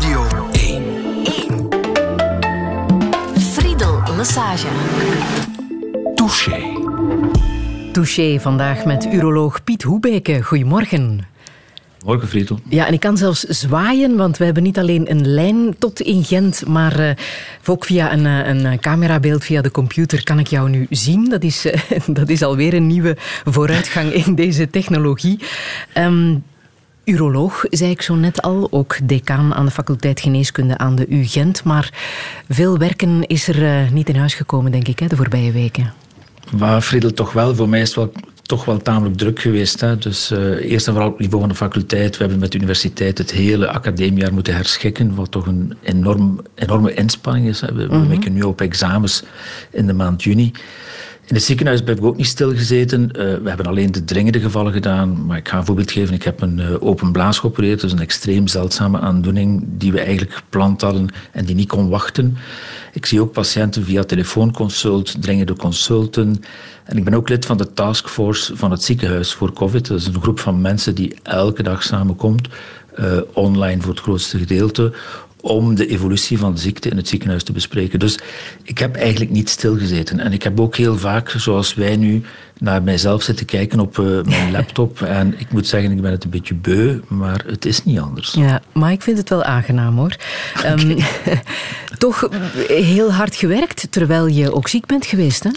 Radio 1. 1. Friedel Massage. Touché. Touché vandaag met uroloog Piet Hoebeke. Goedemorgen. Morgen, Friedel. Ja, en ik kan zelfs zwaaien, want we hebben niet alleen een lijn tot in Gent, maar uh, ook via een, uh, een camerabeeld via de computer kan ik jou nu zien. Dat is, uh, dat is alweer een nieuwe vooruitgang in deze technologie. Um, uroloog, zei ik zo net al, ook decaan aan de faculteit geneeskunde aan de U Gent. Maar veel werken is er niet in huis gekomen, denk ik, hè, de voorbije weken. Maar Friedel, toch wel. Voor mij is het wel toch wel tamelijk druk geweest. Hè. Dus uh, eerst en vooral op het niveau van de faculteit. We hebben met de universiteit het hele academiejaar moeten herschikken, wat toch een enorm, enorme inspanning is. Hè. We, mm -hmm. we nu op examens in de maand juni. In het ziekenhuis heb ik ook niet stilgezeten. Uh, we hebben alleen de dringende gevallen gedaan. Maar ik ga een voorbeeld geven. Ik heb een uh, open blaas geopereerd. Dus een extreem zeldzame aandoening die we eigenlijk gepland hadden en die niet kon wachten. Ik zie ook patiënten via telefoonconsult, dringende consulten. En ik ben ook lid van de taskforce van het ziekenhuis voor COVID. Dat is een groep van mensen die elke dag samenkomt, uh, online voor het grootste gedeelte, om de evolutie van de ziekte in het ziekenhuis te bespreken. Dus ik heb eigenlijk niet stilgezeten. En ik heb ook heel vaak, zoals wij nu, naar mijzelf zitten kijken op uh, mijn laptop. En ik moet zeggen, ik ben het een beetje beu, maar het is niet anders. Ja, maar ik vind het wel aangenaam hoor. Okay. Um, toch heel hard gewerkt, terwijl je ook ziek bent geweest, hè?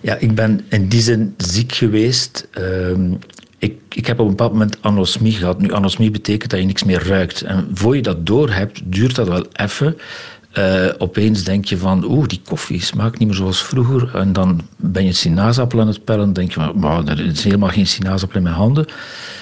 Ja, ik ben in die zin ziek geweest. Uh, ik, ik heb op een bepaald moment anosmie gehad. Nu, anosmie betekent dat je niks meer ruikt. En voor je dat door hebt, duurt dat wel even. Uh, opeens denk je van, oeh, die koffie smaakt niet meer zoals vroeger. En dan ben je sinaasappel aan het pellen. denk je wow, er is helemaal geen sinaasappel in mijn handen.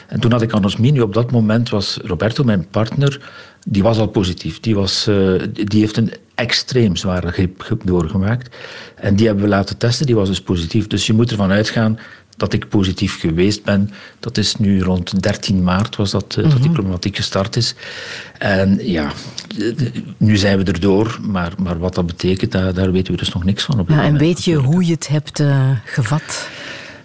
En toen had ik anosmie. Nu, op dat moment was Roberto, mijn partner, die was al positief. Die, was, uh, die heeft een extreem zware griep doorgemaakt. En die hebben we laten testen, die was dus positief. Dus je moet ervan uitgaan dat ik positief geweest ben. Dat is nu rond 13 maart was dat, mm -hmm. dat die problematiek gestart is. En ja, nu zijn we erdoor, maar, maar wat dat betekent, daar, daar weten we dus nog niks van. Op ja, en weet je hoe je het hebt uh, gevat?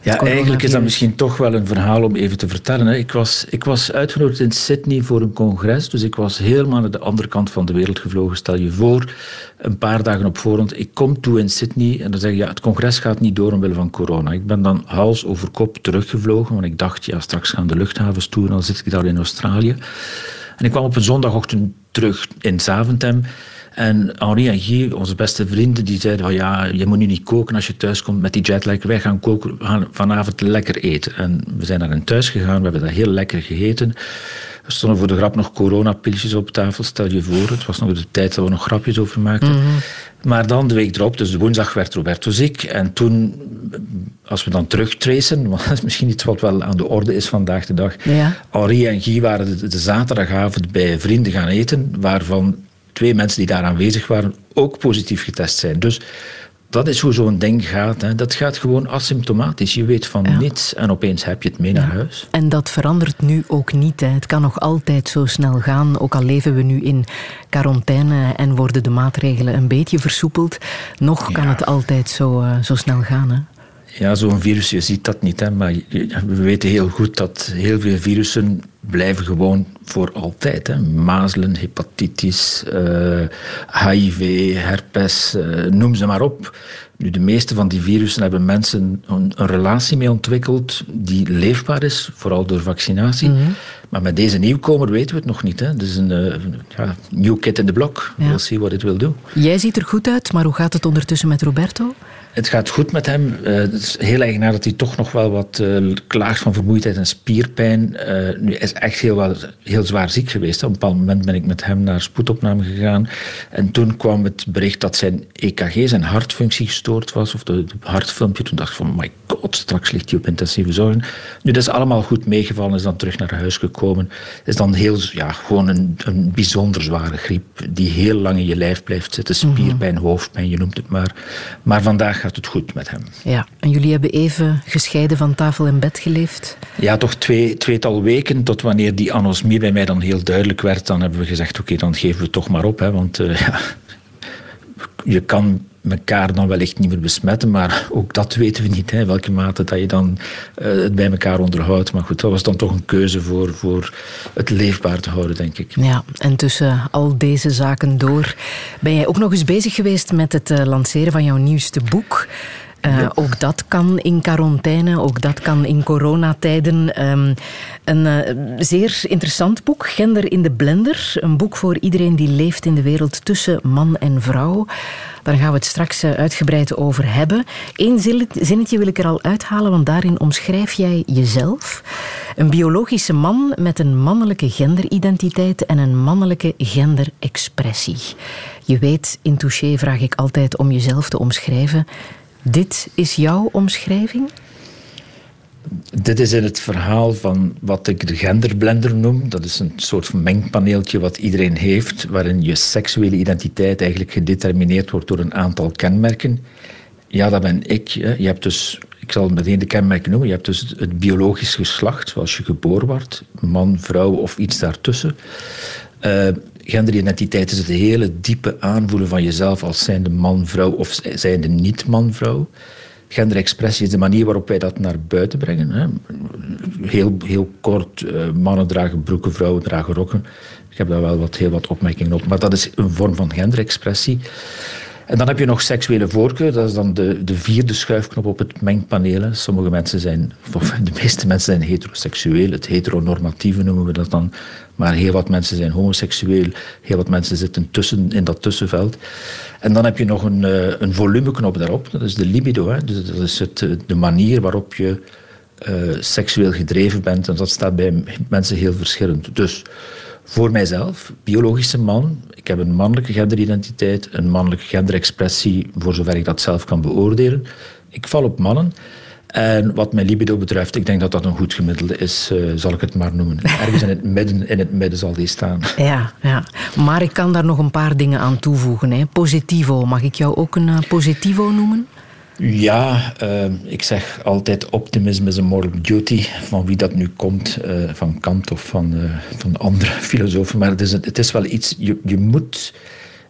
Ja, eigenlijk is dat misschien toch wel een verhaal om even te vertellen. Ik was, ik was uitgenodigd in Sydney voor een congres, dus ik was helemaal naar de andere kant van de wereld gevlogen. Stel je voor, een paar dagen op voorhand, ik kom toe in Sydney en dan zeg je, ja, het congres gaat niet door omwille van corona. Ik ben dan hals over kop teruggevlogen, want ik dacht, ja, straks gaan de luchthavens toe en dan zit ik daar in Australië. En ik kwam op een zondagochtend terug in Zaventem. En Henri en Guy, onze beste vrienden, die zeiden van ja, je moet nu niet koken als je thuis komt met die jetlag. Wij gaan koken, we gaan vanavond lekker eten. En we zijn naar hen thuis gegaan, we hebben dat heel lekker gegeten. Er stonden voor de grap nog coronapilletjes op tafel, stel je voor. Het was nog de tijd dat we nog grapjes over maakten. Mm -hmm. Maar dan de week erop, dus de woensdag, werd Roberto ziek. En toen, als we dan terugtracen, want dat is misschien iets wat wel aan de orde is vandaag de dag. Ja. Henri en Guy waren de, de zaterdagavond bij vrienden gaan eten, waarvan twee mensen die daar aanwezig waren ook positief getest zijn. Dus dat is hoe zo'n ding gaat. Hè. Dat gaat gewoon asymptomatisch. Je weet van ja. niets en opeens heb je het mee ja. naar huis. En dat verandert nu ook niet. Hè. Het kan nog altijd zo snel gaan. Ook al leven we nu in quarantaine en worden de maatregelen een beetje versoepeld. Nog ja. kan het altijd zo, uh, zo snel gaan. Hè. Ja, zo'n virus, je ziet dat niet. Hè, maar we weten heel goed dat heel veel virussen blijven gewoon voor altijd. Hè. Mazelen, hepatitis, uh, HIV, herpes, uh, noem ze maar op. Nu, de meeste van die virussen hebben mensen een, een relatie mee ontwikkeld die leefbaar is, vooral door vaccinatie. Mm -hmm. Maar met deze nieuwkomer weten we het nog niet. Hè. Het is een uh, ja, new kid in the block. Ja. We'll see what it will do. Jij ziet er goed uit, maar hoe gaat het ondertussen met Roberto? Het gaat goed met hem. Uh, het is heel eigenaardig dat hij toch nog wel wat uh, klaagt van vermoeidheid en spierpijn. Uh, nu is echt heel, wel, heel zwaar ziek geweest. Op een bepaald moment ben ik met hem naar spoedopname gegaan. En toen kwam het bericht dat zijn EKG, zijn hartfunctie gestoord was. Of de, de hartfilmpje. Toen dacht ik van, my god, straks ligt hij op intensieve zorgen. Nu, dat is allemaal goed meegevallen. Is dan terug naar huis gekomen. Is dan heel, ja, gewoon een, een bijzonder zware griep. Die heel lang in je lijf blijft zitten. Spierpijn, hoofdpijn, je noemt het maar. Maar vandaag gaat het goed met hem. Ja, en jullie hebben even gescheiden van tafel en bed geleefd? Ja, toch twee, tweetal weken, tot wanneer die anosmie bij mij dan heel duidelijk werd. Dan hebben we gezegd, oké, okay, dan geven we het toch maar op. Hè, want uh, ja, je kan elkaar dan wellicht niet meer besmetten, maar ook dat weten we niet, hè, welke mate dat je dan uh, het bij elkaar onderhoudt. Maar goed, dat was dan toch een keuze voor, voor het leefbaar te houden, denk ik. Ja, en tussen al deze zaken door ben jij ook nog eens bezig geweest met het uh, lanceren van jouw nieuwste boek. Uh, Ook dat kan in quarantaine, ook dat kan in coronatijden. Um, een uh, zeer interessant boek, Gender in de Blender. Een boek voor iedereen die leeft in de wereld tussen man en vrouw. Daar gaan we het straks uh, uitgebreid over hebben. Eén zinnetje wil ik er al uithalen, want daarin omschrijf jij jezelf. Een biologische man met een mannelijke genderidentiteit en een mannelijke genderexpressie. Je weet, in Touché vraag ik altijd om jezelf te omschrijven. Dit is jouw omschrijving? Dit is in het verhaal van wat ik de genderblender noem. Dat is een soort mengpaneeltje wat iedereen heeft, waarin je seksuele identiteit eigenlijk gedetermineerd wordt door een aantal kenmerken. Ja, dat ben ik. Je hebt dus, ik zal meteen de kenmerken noemen. Je hebt dus het biologisch geslacht, zoals je geboren wordt, man, vrouw of iets daartussen. Uh, genderidentiteit is het hele diepe aanvoelen van jezelf als zijnde man-vrouw of zijnde niet-man-vrouw. Genderexpressie is de manier waarop wij dat naar buiten brengen. Hè. Heel, heel kort, uh, mannen dragen broeken, vrouwen dragen rokken. Ik heb daar wel wat, heel wat opmerkingen op. Maar dat is een vorm van genderexpressie. En dan heb je nog seksuele voorkeur. Dat is dan de, de vierde schuifknop op het mengpaneel. Sommige mensen zijn, of de meeste mensen zijn heteroseksueel. Het heteronormatieve noemen we dat dan. Maar heel wat mensen zijn homoseksueel. Heel wat mensen zitten tussen, in dat tussenveld. En dan heb je nog een, uh, een volumeknop daarop. Dat is de libido. Hè. Dus dat is het, eh, de manier waarop je uh, seksueel gedreven bent. En dat staat bij mensen heel verschillend. Dus voor mijzelf, biologische man. Ik heb een mannelijke genderidentiteit, een mannelijke genderexpressie, voor zover ik dat zelf kan beoordelen. Ik val op mannen. En wat mijn libido betreft, ik denk dat dat een goed gemiddelde is, uh, zal ik het maar noemen. Ergens in het midden, in het midden zal die staan. Ja, ja, maar ik kan daar nog een paar dingen aan toevoegen. Hè. Positivo, mag ik jou ook een uh, positivo noemen? Ja, uh, ik zeg altijd optimism is a moral duty. Van wie dat nu komt, van Kant of van, van andere filosofen. Maar het is, het is wel iets, je, je moet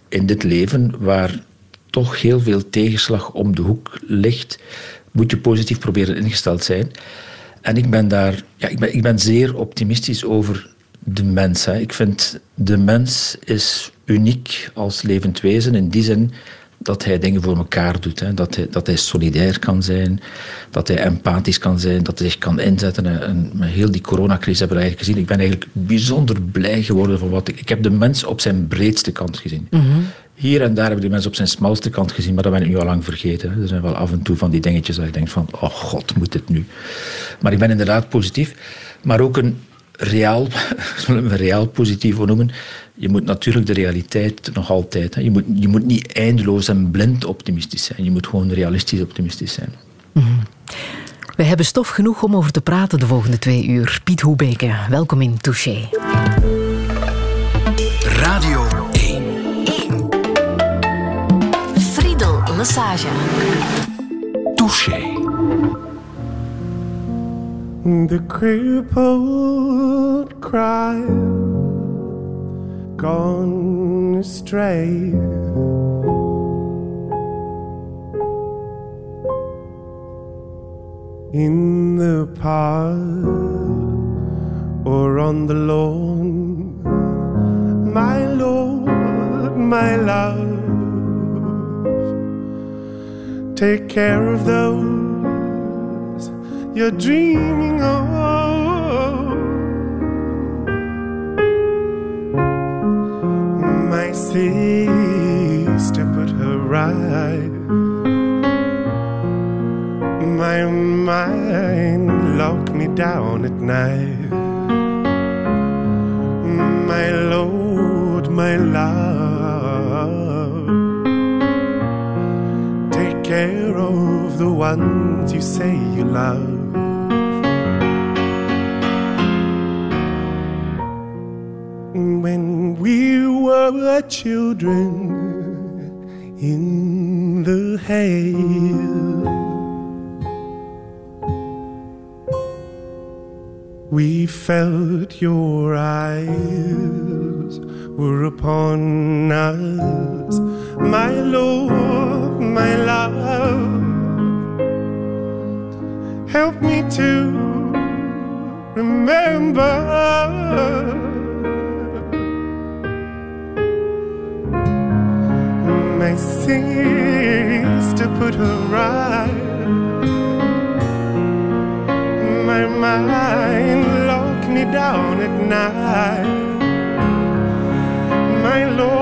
in dit leven, waar toch heel veel tegenslag om de hoek ligt, moet je positief proberen ingesteld zijn. En ik ben daar, ja, ik ben, ik ben zeer optimistisch over de mens. Hè. Ik vind de mens is uniek als levend wezen in die zin dat hij dingen voor elkaar doet. Hè. Dat, hij, dat hij solidair kan zijn, dat hij empathisch kan zijn, dat hij zich kan inzetten. En heel die coronacrisis hebben we eigenlijk gezien. Ik ben eigenlijk bijzonder blij geworden van wat ik... Ik heb de mens op zijn breedste kant gezien. Mm-hmm. Hier en daar heb ik de mens op zijn smalste kant gezien, maar dat ben ik nu al lang vergeten. Er zijn wel af en toe van die dingetjes dat ik denk van, oh god, moet dit nu? Maar ik ben inderdaad positief. Maar ook een reaal, zullen we reaal positief noemen, je moet natuurlijk de realiteit nog altijd. Je, moet, je moet niet eindeloos en blind optimistisch zijn. Je moet gewoon realistisch optimistisch zijn. Mm-hmm. We hebben stof genoeg om over te praten de volgende twee uur. Piet Hoebeke, welkom in Touché. Massage. Touché. The crippled cry gone astray. In the park or on the lawn, my Lord, my love, take care of those you're dreaming of. My sister put her right. My mind locked me down at night. My Lord, my love, care of the ones you say you love. When we were children in the hay. We felt your eyes were upon us, my Lord, my love. Help me to remember. My sister put her right. My mind locked me down at night. My Lord,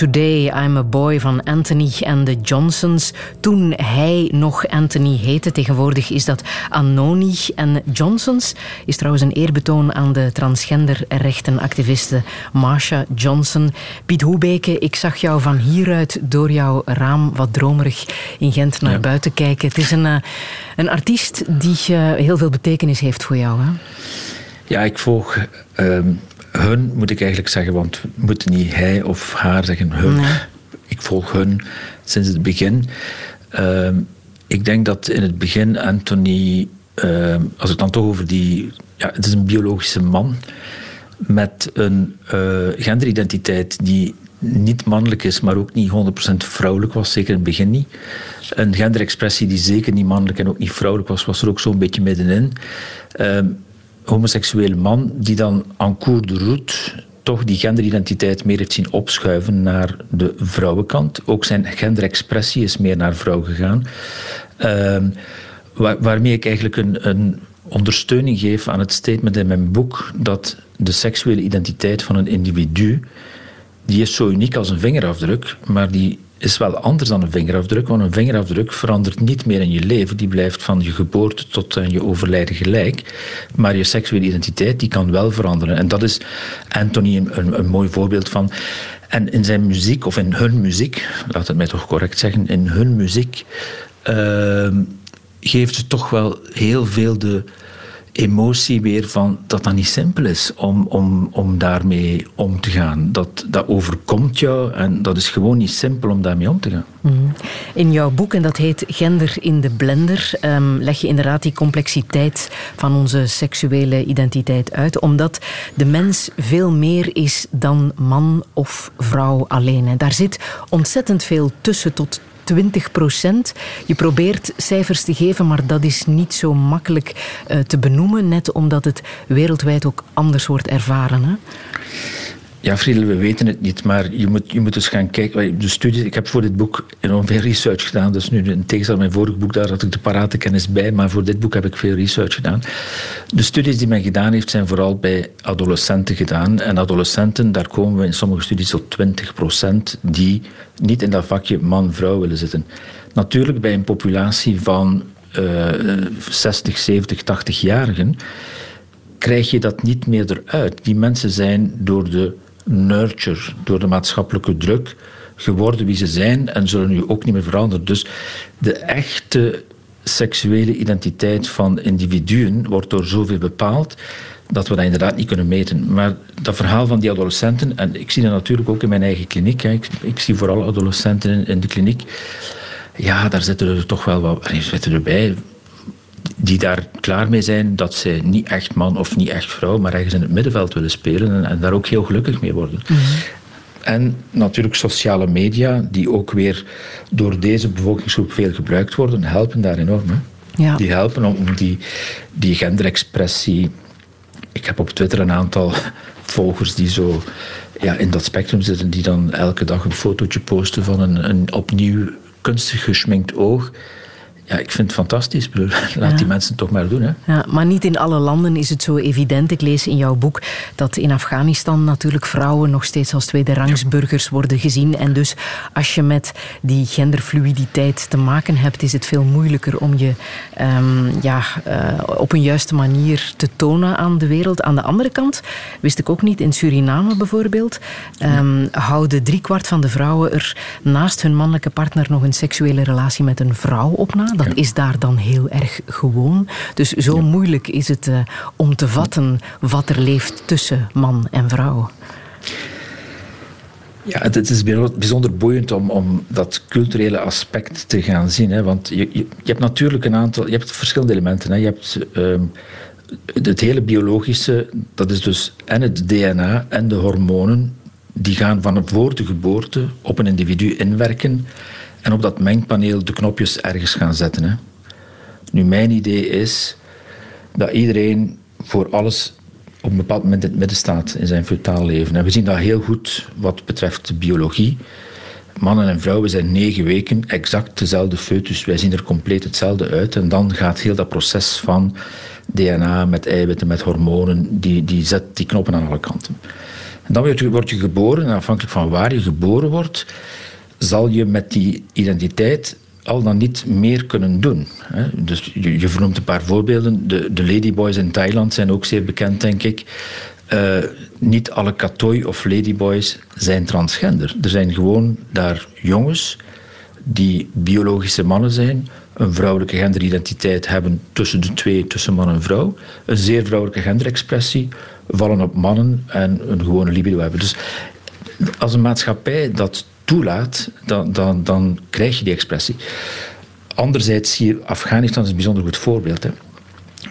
Today, I'm a Boy van Anthony en de Johnsons. Toen hij nog Anthony heette, tegenwoordig is dat Anoni. En Johnsons is trouwens een eerbetoon aan de transgenderrechtenactiviste Marsha Johnson. Piet Hoebeke, ik zag jou van hieruit door jouw raam wat dromerig in Gent naar Ja. buiten kijken. Het is een, eh, een artiest die eh, heel veel betekenis heeft voor jou. Hè? Ja, ik volg ehm, hun, moet ik eigenlijk zeggen, want we moeten niet hij of haar zeggen, hun. Nee. Ik volg hun sinds het begin. Ehm, ik denk dat in het begin Anthony, ehm, als ik dan toch over die. Ja, het is een biologische man met een eh, genderidentiteit die niet mannelijk is, maar ook niet 100% vrouwelijk was, zeker in het begin niet. Een genderexpressie die zeker niet mannelijk en ook niet vrouwelijk was, was er ook zo'n beetje middenin. Ehm, homoseksuele man die dan en cours de route toch die genderidentiteit meer heeft zien opschuiven naar de vrouwenkant. Ook zijn genderexpressie is meer naar vrouw gegaan. Ehm, waar- waarmee ik eigenlijk een, een ondersteuning geef aan het statement in mijn boek dat de seksuele identiteit van een individu die is zo uniek als een vingerafdruk, maar die is wel anders dan een vingerafdruk, want een vingerafdruk verandert niet meer in je leven. Die blijft van je geboorte tot aan je overlijden gelijk. Maar je seksuele identiteit die kan wel veranderen. En dat is Anthony een, een, een mooi voorbeeld van. En in zijn muziek, of in hun muziek, laat het mij toch correct zeggen, in hun muziek ehm, geeft ze toch wel heel veel de emotie weer van dat dat niet simpel is om, om, om daarmee om te gaan. Dat, dat overkomt jou en dat is gewoon niet simpel om daarmee om te gaan. In jouw boek, en dat heet Gender in de Blender, ehm, leg je inderdaad die complexiteit van onze seksuele identiteit uit. Omdat de mens veel meer is dan man of vrouw alleen. En daar zit ontzettend veel tussen tot 20 procent. Je probeert cijfers te geven, maar dat is niet zo makkelijk eh, te benoemen, net omdat het wereldwijd ook anders wordt ervaren. Hè? Ja, Friedel, we weten het niet, maar je moet, je moet eens gaan kijken. De studies, ik heb voor dit boek enorm veel research gedaan. Dus nu, in tegenstelling mijn vorig boek, daar had ik de parate kennis bij. Maar voor dit boek heb ik veel research gedaan. De studies die men gedaan heeft, zijn vooral bij adolescenten gedaan. En adolescenten, daar komen we in sommige studies tot 20% die niet in dat vakje man-vrouw willen zitten. Natuurlijk bij een populatie van eh 60, 70, 80-jarigen krijg je dat niet meer eruit. Die mensen zijn door de nurture, door de maatschappelijke druk geworden wie ze zijn en zullen nu ook niet meer veranderen. Dus de echte seksuele identiteit van individuen wordt door zoveel bepaald dat we dat inderdaad niet kunnen meten. Maar dat verhaal van die adolescenten, en ik zie dat natuurlijk ook in mijn eigen kliniek. Ik, zie vooral adolescenten in, de kliniek, ja, daar zitten er toch wel wat zitten erbij die daar klaar mee zijn dat ze niet echt man of niet echt vrouw, maar ergens in het middenveld willen spelen en, en daar ook heel gelukkig mee worden. En natuurlijk sociale media, die ook weer door deze bevolkingsgroep veel gebruikt worden, helpen daar enorm. Hè? Ja. Die helpen om die, die genderexpressie. Ik heb op Twitter een aantal volgers die zo ja, in dat spectrum zitten, die dan elke dag een fotootje posten van een, een opnieuw kunstig geschminkt oog. Ja, ik vind het fantastisch. Laat Ja. die mensen toch maar doen. Hè. Ja, maar niet in alle landen is het zo evident. Ik lees in jouw boek dat in Afghanistan natuurlijk vrouwen nog steeds als tweederangsburgers worden gezien. En dus als je met die genderfluiditeit te maken hebt, is het veel moeilijker om je ehm, ja, eh, op een juiste manier te tonen aan de wereld. Aan de andere kant, wist ik ook niet, in Suriname bijvoorbeeld, ehm, houden driekwart van de vrouwen er naast hun mannelijke partner nog een seksuele relatie met een vrouw op na. Dat is daar dan heel erg gewoon. Dus zo moeilijk is het eh, om te vatten wat er leeft tussen man en vrouw. Ja, het, het is bijzonder- boeiend om, om dat culturele aspect te gaan zien. Hè, want je, je, je hebt natuurlijk een aantal... Je hebt verschillende elementen. Hè. Je hebt ehm, het hele biologische, dat is dus en het DNA en de hormonen, die gaan van voor de geboorte op een individu inwerken en op dat mengpaneel de knopjes ergens gaan zetten. Hè. Nu, mijn idee is dat iedereen voor alles op een bepaald moment in het midden staat in zijn fetaal leven. En we zien dat heel goed wat betreft de biologie. Mannen en vrouwen zijn negen weken exact dezelfde foetus. Wij zien er compleet hetzelfde uit. En dan gaat heel dat proces van DNA met eiwitten, met hormonen, die, die zet die knoppen aan alle kanten. En dan word je, geboren, en afhankelijk van waar je geboren wordt, zal je met die identiteit al dan niet meer kunnen doen. Dus je, je vernoemt een paar voorbeelden. De, de ladyboys in Thailand zijn ook zeer bekend, denk ik. Eh, niet alle katoi of ladyboys zijn transgender. Er zijn gewoon daar jongens die biologische mannen zijn, een vrouwelijke genderidentiteit hebben tussen de twee, tussen man en vrouw, een zeer vrouwelijke genderexpressie, vallen op mannen en een gewone libido hebben. Dus als een maatschappij dat toelaat, dan, dan, dan krijg je die expressie. Anderzijds zie je, Afghanistan is een bijzonder goed voorbeeld. Hè.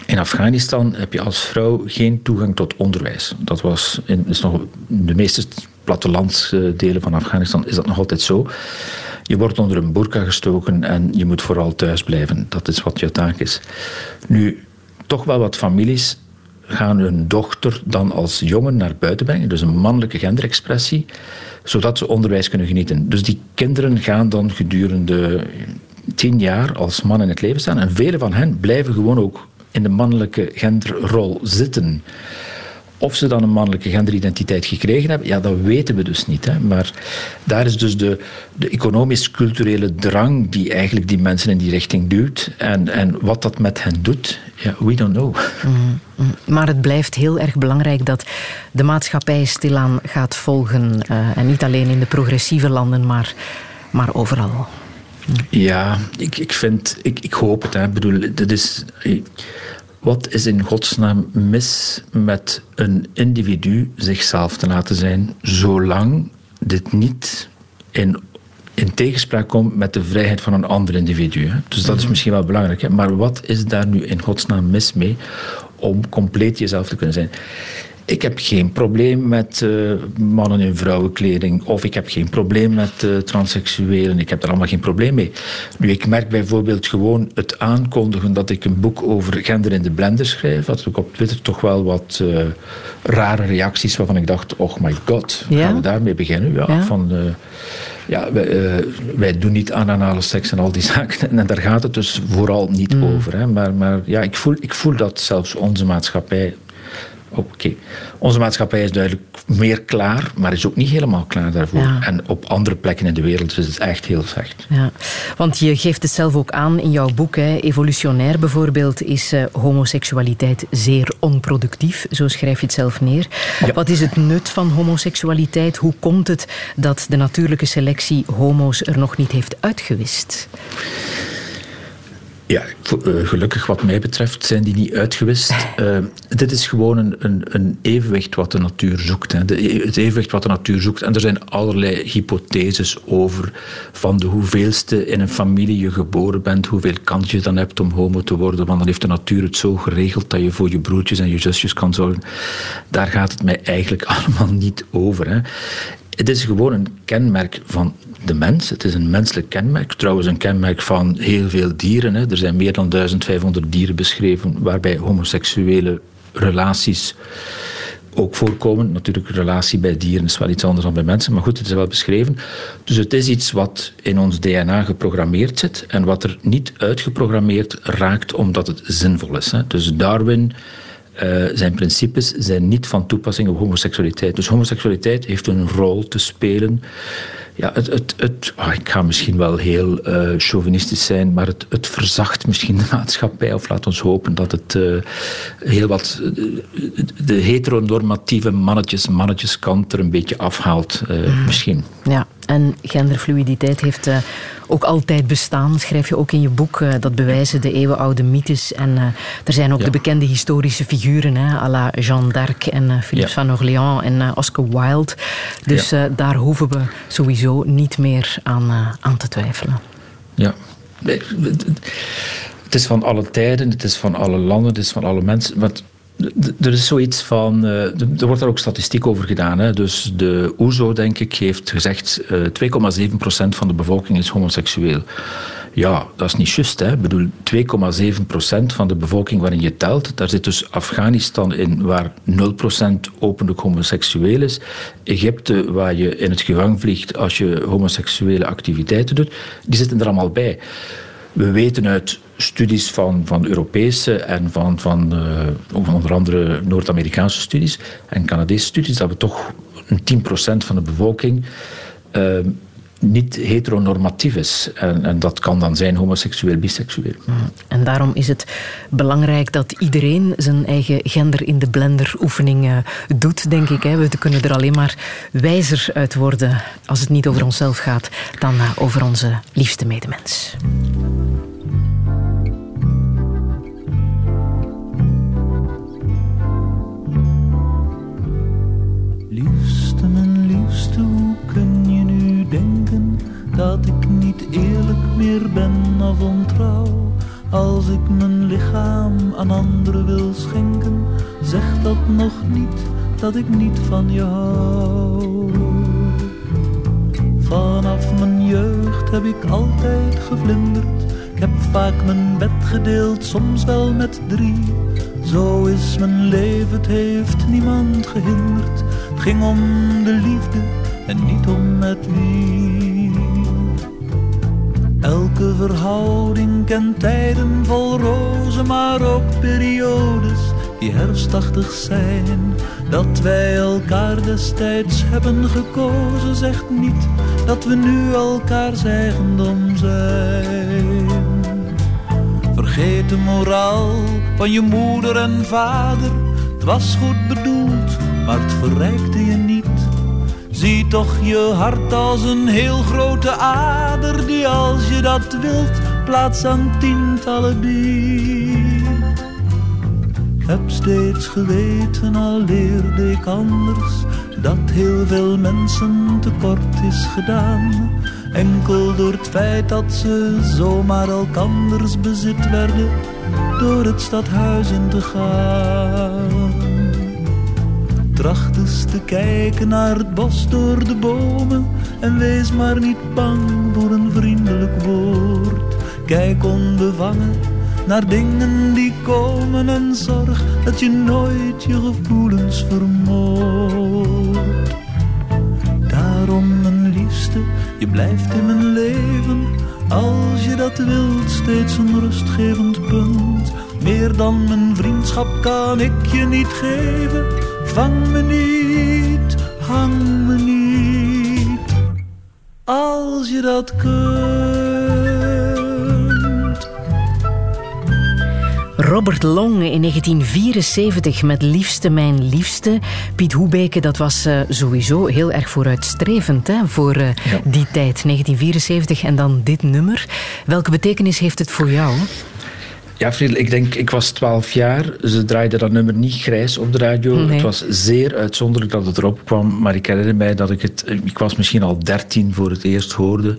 In Afghanistan heb je als vrouw geen toegang tot onderwijs. Dat was in is nog, de meeste plattelandsdelen van Afghanistan is dat nog altijd zo. Je wordt onder een burka gestoken en je moet vooral thuis blijven. Dat is wat je taak is. Nu, toch wel wat families gaan hun dochter dan als jongen naar buiten brengen, dus een mannelijke genderexpressie, zodat ze onderwijs kunnen genieten. Dus die kinderen gaan dan gedurende tien jaar als man in het leven staan en vele van hen blijven gewoon ook in de mannelijke genderrol zitten. Of ze dan een mannelijke genderidentiteit gekregen hebben, ja, dat weten we dus niet. Hè. Maar daar is dus de, de economisch-culturele drang die eigenlijk die mensen in die richting duwt. En, en wat dat met hen doet, ja, we don't know. Maar het blijft heel erg belangrijk dat de maatschappij stilaan gaat volgen. eh, en niet alleen in de progressieve landen, maar, maar overal. Ja, ik, ik vind, ik, ik hoop het. Hè. Ik bedoel, dit is, wat is in godsnaam mis met een individu zichzelf te laten zijn, zolang dit niet in, in tegenspraak komt met de vrijheid van een ander individu? Hè. Dus dat is misschien wel belangrijk. Hè. Maar wat is daar nu in godsnaam mis mee om compleet jezelf te kunnen zijn? Ik heb geen probleem met eh, mannen in vrouwenkleding. Of ik heb geen probleem met eh, transseksuelen. Ik heb daar allemaal geen probleem mee. Nu, ik merk bijvoorbeeld gewoon het aankondigen dat ik een boek over gender in de blender schrijf. Had ik op Twitter toch wel wat eh, rare reacties waarvan ik dacht: oh my god, Ja? gaan we daarmee beginnen? Ja, Ja? Van, ja wij, wij doen niet aan anale seks en al die zaken. En daar gaat het dus vooral niet over. Hè. Maar, maar ja, ik voel, ik voel dat zelfs onze maatschappij Oké, onze maatschappij is duidelijk meer klaar, maar is ook niet helemaal klaar daarvoor. Ja. En op andere plekken in de wereld is het echt heel slecht. Ja, want je geeft het zelf ook aan in jouw boek. Hè. Evolutionair bijvoorbeeld is eh, homoseksualiteit zeer onproductief. Zo schrijf je het zelf neer. Ja. Wat is het nut van homoseksualiteit? Hoe komt het dat de natuurlijke selectie homo's er nog niet heeft uitgewist? Ja, eh, gelukkig wat mij betreft zijn die niet uitgewist. Eh, dit is gewoon een, een, een evenwicht wat de natuur zoekt. Hè. De, het evenwicht wat de natuur zoekt. En er zijn allerlei hypotheses over van de hoeveelste in een familie je geboren bent, hoeveel kans je dan hebt om homo te worden. Want dan heeft de natuur het zo geregeld dat je voor je broertjes en je zusjes kan zorgen. Daar gaat het mij eigenlijk allemaal niet over. Hè. Het is gewoon een kenmerk van de mens. Het is een menselijk kenmerk. Trouwens, een kenmerk van heel veel dieren. Hè. Er zijn meer dan 1500 dieren beschreven waarbij homoseksuele relaties ook voorkomen. Natuurlijk, relatie bij dieren is wel iets anders dan bij mensen, maar goed, het is wel beschreven. Dus het is iets wat in ons DNA geprogrammeerd zit en wat er niet uitgeprogrammeerd raakt omdat het zinvol is. Hè. Dus Darwin. Uh, zijn principes zijn niet van toepassing op homoseksualiteit. Dus homoseksualiteit heeft een rol te spelen ja, het, het, het, oh, ik ga misschien wel heel uh, chauvinistisch zijn, maar het, het verzacht misschien de maatschappij. Of laat ons hopen dat het uh, heel wat de heteronormatieve mannetjes, mannetjeskant er een beetje afhaalt, uh, misschien. Ja, en genderfluiditeit heeft ook altijd bestaan, schrijf je ook in je boek. Uh, dat bewijzen de eeuwenoude mythes. En uh, er zijn ook ja. de bekende historische figuren, hè, à la Jeanne d'Arc en uh, Philippe ja. van Orléans en Oscar Wilde. Dus ja. daar hoeven we sowieso niet meer aan, aan te twijfelen. Ja. Het is van alle tijden, het is van alle landen, het is van alle mensen. Want er is zoiets van. Uh, er wordt daar ook statistiek over gedaan. Hè. Dus de OESO, denk ik, heeft gezegd. Uh, 2,7% van de bevolking is homoseksueel. Ja, dat is niet juist. Ik bedoel, 2,7% van de bevolking waarin je telt. Daar zit dus Afghanistan in, waar 0% openlijk homoseksueel is. Egypte, waar je in het gevangen vliegt als je homoseksuele activiteiten doet. Die zitten er allemaal bij. We weten uit studies van, van Europese en van, van uh, onder andere Noord-Amerikaanse studies en Canadese studies, dat we toch een 10% van de bevolking uh, niet heteronormatief is. En, en, dat kan dan zijn homoseksueel, biseksueel. En daarom is het belangrijk dat iedereen zijn eigen gender in de blender oefening uh, doet, denk ik. Hè. We kunnen er alleen maar wijzer uit worden als het niet over onszelf gaat, dan uh, over onze liefste medemens. Dat ik niet eerlijk meer ben of ontrouw? Als ik mijn lichaam aan anderen wil schenken, zeg dat nog niet dat ik niet van je hou. Vanaf mijn jeugd heb ik altijd gevlinderd. Ik heb vaak mijn bed gedeeld, soms wel met drie. Zo is mijn leven, het heeft niemand gehinderd. Het ging om de liefde en niet om met wie. Elke verhouding kent tijden vol rozen, maar ook periodes die herfstachtig zijn. Dat wij elkaar destijds hebben gekozen, zegt niet dat we nu elkaar eigendom zijn. Vergeet de moraal van je moeder en vader. Het was goed bedoeld, maar het verrijkte je niet. Zie toch je hart als een heel grote ader die als je dat wilt plaats aan tientallen biedt. Heb steeds geweten, al leerde ik anders, dat heel veel mensen tekort is gedaan. Enkel door het feit dat ze zomaar elkanders bezit werden, door het stadhuis in te gaan. Tracht eens te kijken naar het bos door de bomen en wees maar niet bang voor een vriendelijk woord. Kijk onbevangen naar dingen die komen en zorg dat je nooit je gevoelens vermoordt. Daarom, mijn liefste, je blijft in mijn leven. Als je dat wilt, steeds een rustgevend punt. Meer dan mijn vriendschap kan ik je niet geven. Vang me niet, hang me niet. Als je dat kunt. Robert Long in 1974 met Liefste Mijn Liefste. Piet Hoebeke, dat was uh, sowieso heel erg vooruitstrevend hè, voor uh, ja. die tijd. 1974 en dan dit nummer. Welke betekenis heeft het voor jou? Ja, Friedel, ik denk, ik was 12 jaar. Ze draaiden dat nummer niet grijs op de radio. Nee. Het was zeer uitzonderlijk dat het erop kwam. Maar ik herinner mij dat ik het... Ik was misschien al 13 voor het eerst hoorde.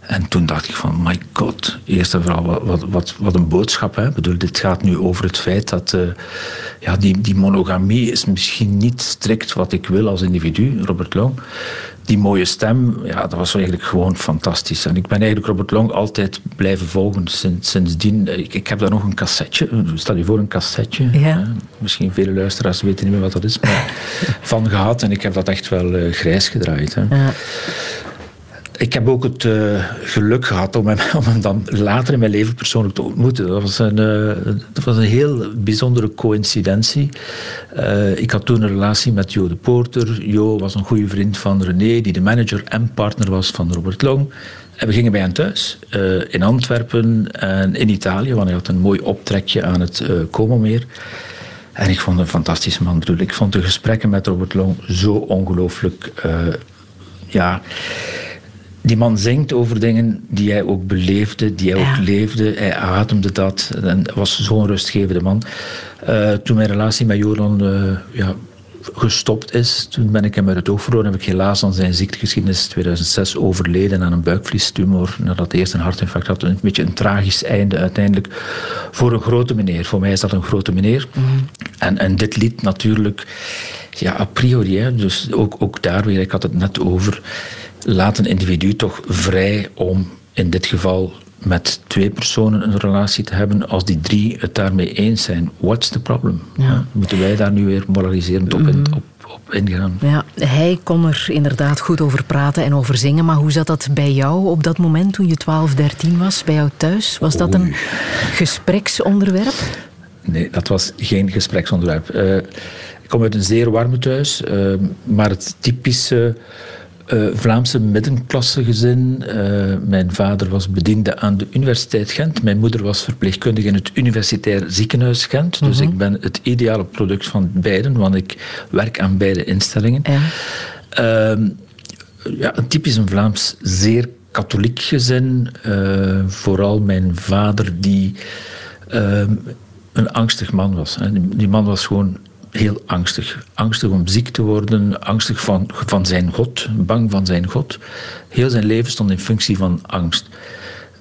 En toen dacht ik van, my god, eerst en vooral, wat, wat, wat, wat een boodschap. Hè? Ik bedoel, dit gaat nu over het feit dat uh, ja, die, die monogamie is misschien niet strikt wat ik wil als individu, Robert Long. Die mooie stem, ja, dat was eigenlijk gewoon fantastisch. En ik ben eigenlijk Robert Long altijd blijven volgen sinds, sindsdien. Ik, ik heb daar nog een cassetje, stel je voor een cassetje. Ja. Hè? Misschien vele luisteraars weten niet meer wat dat is, maar van gehad. En ik heb dat echt wel eh, grijs gedraaid. Hè. Ja. Ik heb ook het eh, geluk gehad om hem, dan later in mijn leven persoonlijk te ontmoeten. Dat was een, eh, was een heel bijzondere coïncidentie. Eh, ik had toen een relatie met Jo de Poorter. Jo was een goede vriend van René, die de manager en partner was van Robert Long. En we gingen bij hem thuis, in Antwerpen en in Italië, want hij had een mooi optrekje aan het uh, Como-meer. En ik vond hem een fantastische man. Ik vond de gesprekken met Robert Long zo ongelooflijk... ja, die man zingt over dingen die hij ook beleefde, die hij Ja. ook leefde. Hij ademde dat en was zo'n rustgevende man. Eh, toen mijn relatie met Joran eh, ja, gestopt is, toen ben ik hem uit het oog verloren. Heb ik helaas aan zijn ziektegeschiedenis 2006 overleden aan een buikvliestumor. Nadat hij eerst een hartinfarct had. Een beetje een tragisch einde uiteindelijk voor een grote meneer. Voor mij is dat een grote meneer. En, en dit lied natuurlijk, ja, a priori. Hè, dus ook, ook daar weer, ik had het net over. Laat een individu toch vrij om in dit geval met twee personen een relatie te hebben. Als die drie het daarmee eens zijn, what's the problem? Ja, Moeten wij daar nu weer moraliserend op, in, op, op ingaan? Ja, hij kon er inderdaad goed over praten en over zingen. Maar hoe zat dat bij jou op dat moment toen je 12, 13 was, bij jou thuis? Was dat een gespreksonderwerp? Nee, dat was geen gespreksonderwerp. Eh, ik kom uit een zeer warme thuis, eh, maar het typische eh, Vlaamse middenklasse gezin. Eh, mijn vader was bediende aan de Universiteit Gent. Mijn moeder was verpleegkundige in het Universitair Ziekenhuis Gent. Dus ik ben het ideale product van beiden, want ik werk aan beide instellingen. Ja. Ja, een typisch een Vlaams, zeer katholiek gezin. Eh, vooral mijn vader, die ehm, een angstig man was. Hè. Die man was gewoon heel angstig. Angstig om ziek te worden, angstig van, van zijn God, bang van zijn God. Heel zijn leven stond in functie van angst.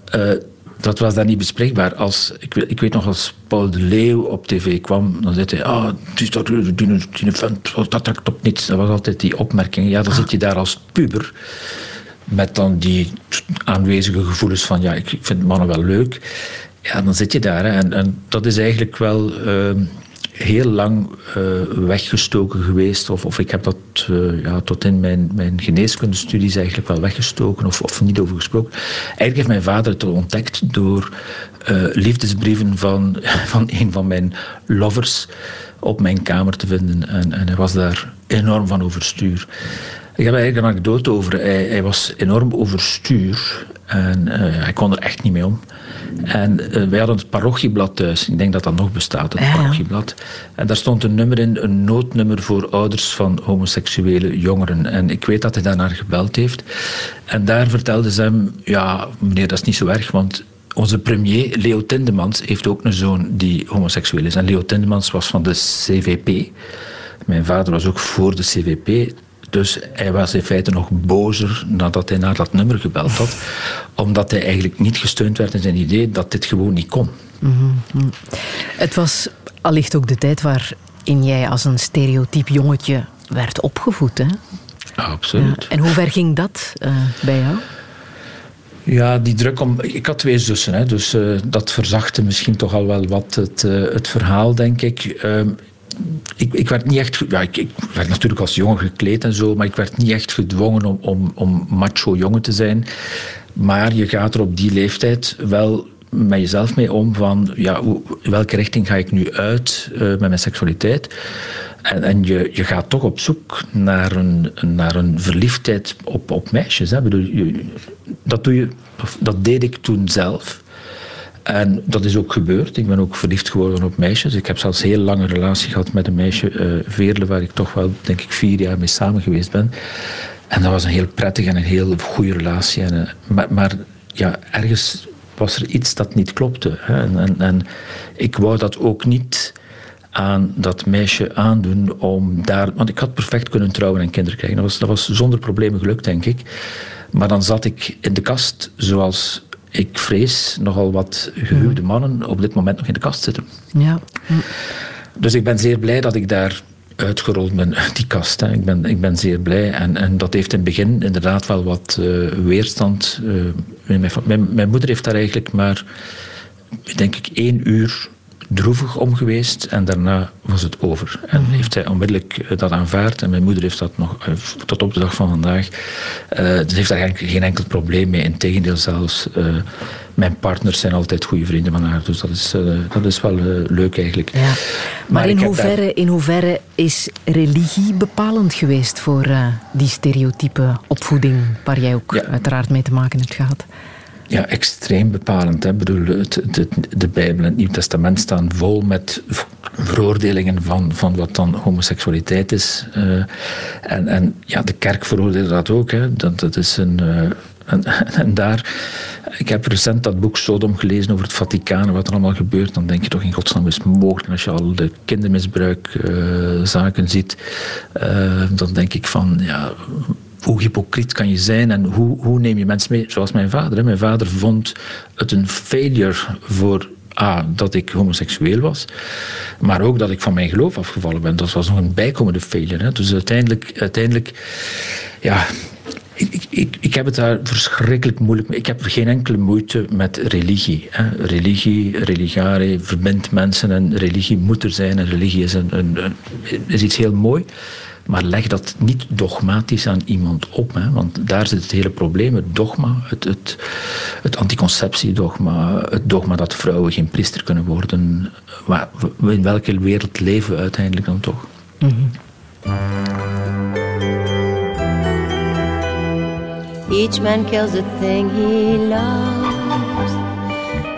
Eh, dat was daar niet bespreekbaar. Als, ik, ik weet nog als Paul de Leeuw op tv kwam, dan zei hij: Ah, het is dat, die, dat trekt op niets. Dat was altijd die opmerking. Ja, dan zit je daar als puber met dan die aanwezige gevoelens van: Ja, ik vind mannen wel leuk. Ja, dan zit je daar. En, en dat is eigenlijk wel. ehm, heel lang eh, weggestoken geweest. Of, of ik heb dat eh, ja, tot in mijn, mijn geneeskundestudies eigenlijk wel weggestoken of, of niet over gesproken. Eigenlijk heeft mijn vader het ontdekt door eh, liefdesbrieven van, van een van mijn lovers op mijn kamer te vinden. En, en hij was daar enorm van overstuur. Ik heb eigenlijk een anekdote over. Hij, hij was enorm overstuur en hij kon er echt niet mee om. En eh, wij hadden het parochieblad thuis. Ik denk dat dat nog bestaat, het ja. parochieblad. En daar stond een nummer in, een noodnummer voor ouders van homoseksuele jongeren. En ik weet dat hij daarnaar gebeld heeft. En daar vertelde ze hem, ja, meneer, dat is niet zo erg, want onze premier, Leo Tindemans, heeft ook een zoon die homoseksueel is. En Leo Tindemans was van de CVP. Mijn vader was ook voor de CVP. Dus hij was in feite nog bozer nadat hij naar dat nummer gebeld had. Omdat hij eigenlijk niet gesteund werd in zijn idee dat dit gewoon niet kon. Het was allicht ook de tijd waarin jij als een stereotyp jongetje werd opgevoed. Hè? Ja, absoluut. En hoe ver ging dat eh, bij jou? Ja, die druk om. Ik had twee zussen, hè, dus eh, dat verzachtte misschien toch al wel wat het, eh, het verhaal, denk ik. Ik, ik werd niet echt. Ja, ik, werd natuurlijk als jongen gekleed en zo, maar ik werd niet echt gedwongen om, om, om macho jongen te zijn. Maar je gaat er op die leeftijd wel met jezelf mee om van ja, welke richting ga ik nu uit eh, met mijn seksualiteit. En, en je, je gaat toch op zoek naar een, naar een verliefdheid op, op meisjes. Hè. Bedoel, je, dat, doe je, dat deed ik toen zelf. En dat is ook gebeurd. Ik ben ook verliefd geworden op meisjes. Ik heb zelfs heel lange relatie gehad met een meisje, eh Veerle, waar ik toch wel, denk ik, vier jaar mee samen geweest ben. En dat was een heel prettige en een heel goede relatie. En, eh, maar, maar ja, ergens was er iets dat niet klopte. Hè. En, en, en ik wou dat ook niet aan dat meisje aandoen om daar... Want ik had perfect kunnen trouwen en kinderen krijgen. Dat was, dat was zonder problemen gelukt, denk ik. Maar dan zat ik in de kast zoals ik vrees nogal wat gehuwde mannen op dit moment nog in de kast zitten. Ja. Dus ik ben zeer blij dat ik daar uitgerold ben uit die kast. Hè. Ik, ben, ik ben zeer blij. En, en dat heeft in het begin inderdaad wel wat uh, weerstand. Uh, mijn, mijn, mijn, moeder heeft daar eigenlijk maar, denk ik, één uur droevig om geweest en daarna was het over. En mhm. heeft zij onmiddellijk eh, dat aanvaard en mijn moeder heeft dat nog uh, tot op de dag van vandaag. Uh, dus heeft daar eigenlijk geen enkel probleem mee. Integendeel zelfs, uh, mijn partners zijn altijd goede vrienden van haar. Dus dat is, dat is wel leuk eigenlijk. Ja. Maar, maar in, hoeverre, daar... in hoeverre is religie bepalend geweest voor die stereotype opvoeding waar jij ook ja. uiteraard mee te maken hebt gehad? Ja, extreem bepalend. Hè. Bedoel, het, de, de Bijbel en het Nieuw Testament staan vol met veroordelingen van, van wat dan homoseksualiteit is. Uh, en, en ja, de kerk veroordeelt dat ook. Hè. Dat, dat is een... Uh, en, daar, ik heb recent dat boek Sodom gelezen over het Vaticaan en wat er allemaal gebeurt. Dan denk je toch in godsnaam is mogelijk. Als je al de kindermisbruikzaken uh, ziet, dan denk ik van, ja, hoe hypocriet kan je zijn en hoe, hoe neem je mensen mee? Zoals mijn vader. Mijn vader vond het een failure voor A, dat ik homoseksueel was, maar ook dat ik van mijn geloof afgevallen ben. Dat was nog een bijkomende failure. Dus uiteindelijk, uiteindelijk ja, ik, ik, ik, heb het daar verschrikkelijk moeilijk mee. Ik heb geen enkele moeite met religie. Hè. Religie, religare, verbindt mensen en religie moet er zijn. En religie is, een, een, is iets heel mooi. Maar leg dat niet dogmatisch aan iemand op. Hè, want daar zit het hele probleem. Het dogma, het, het, het anticonceptiedogma, het dogma dat vrouwen geen priester kunnen worden. In welke wereld leven we uiteindelijk dan toch? -hmm. Each man kills the thing he loves.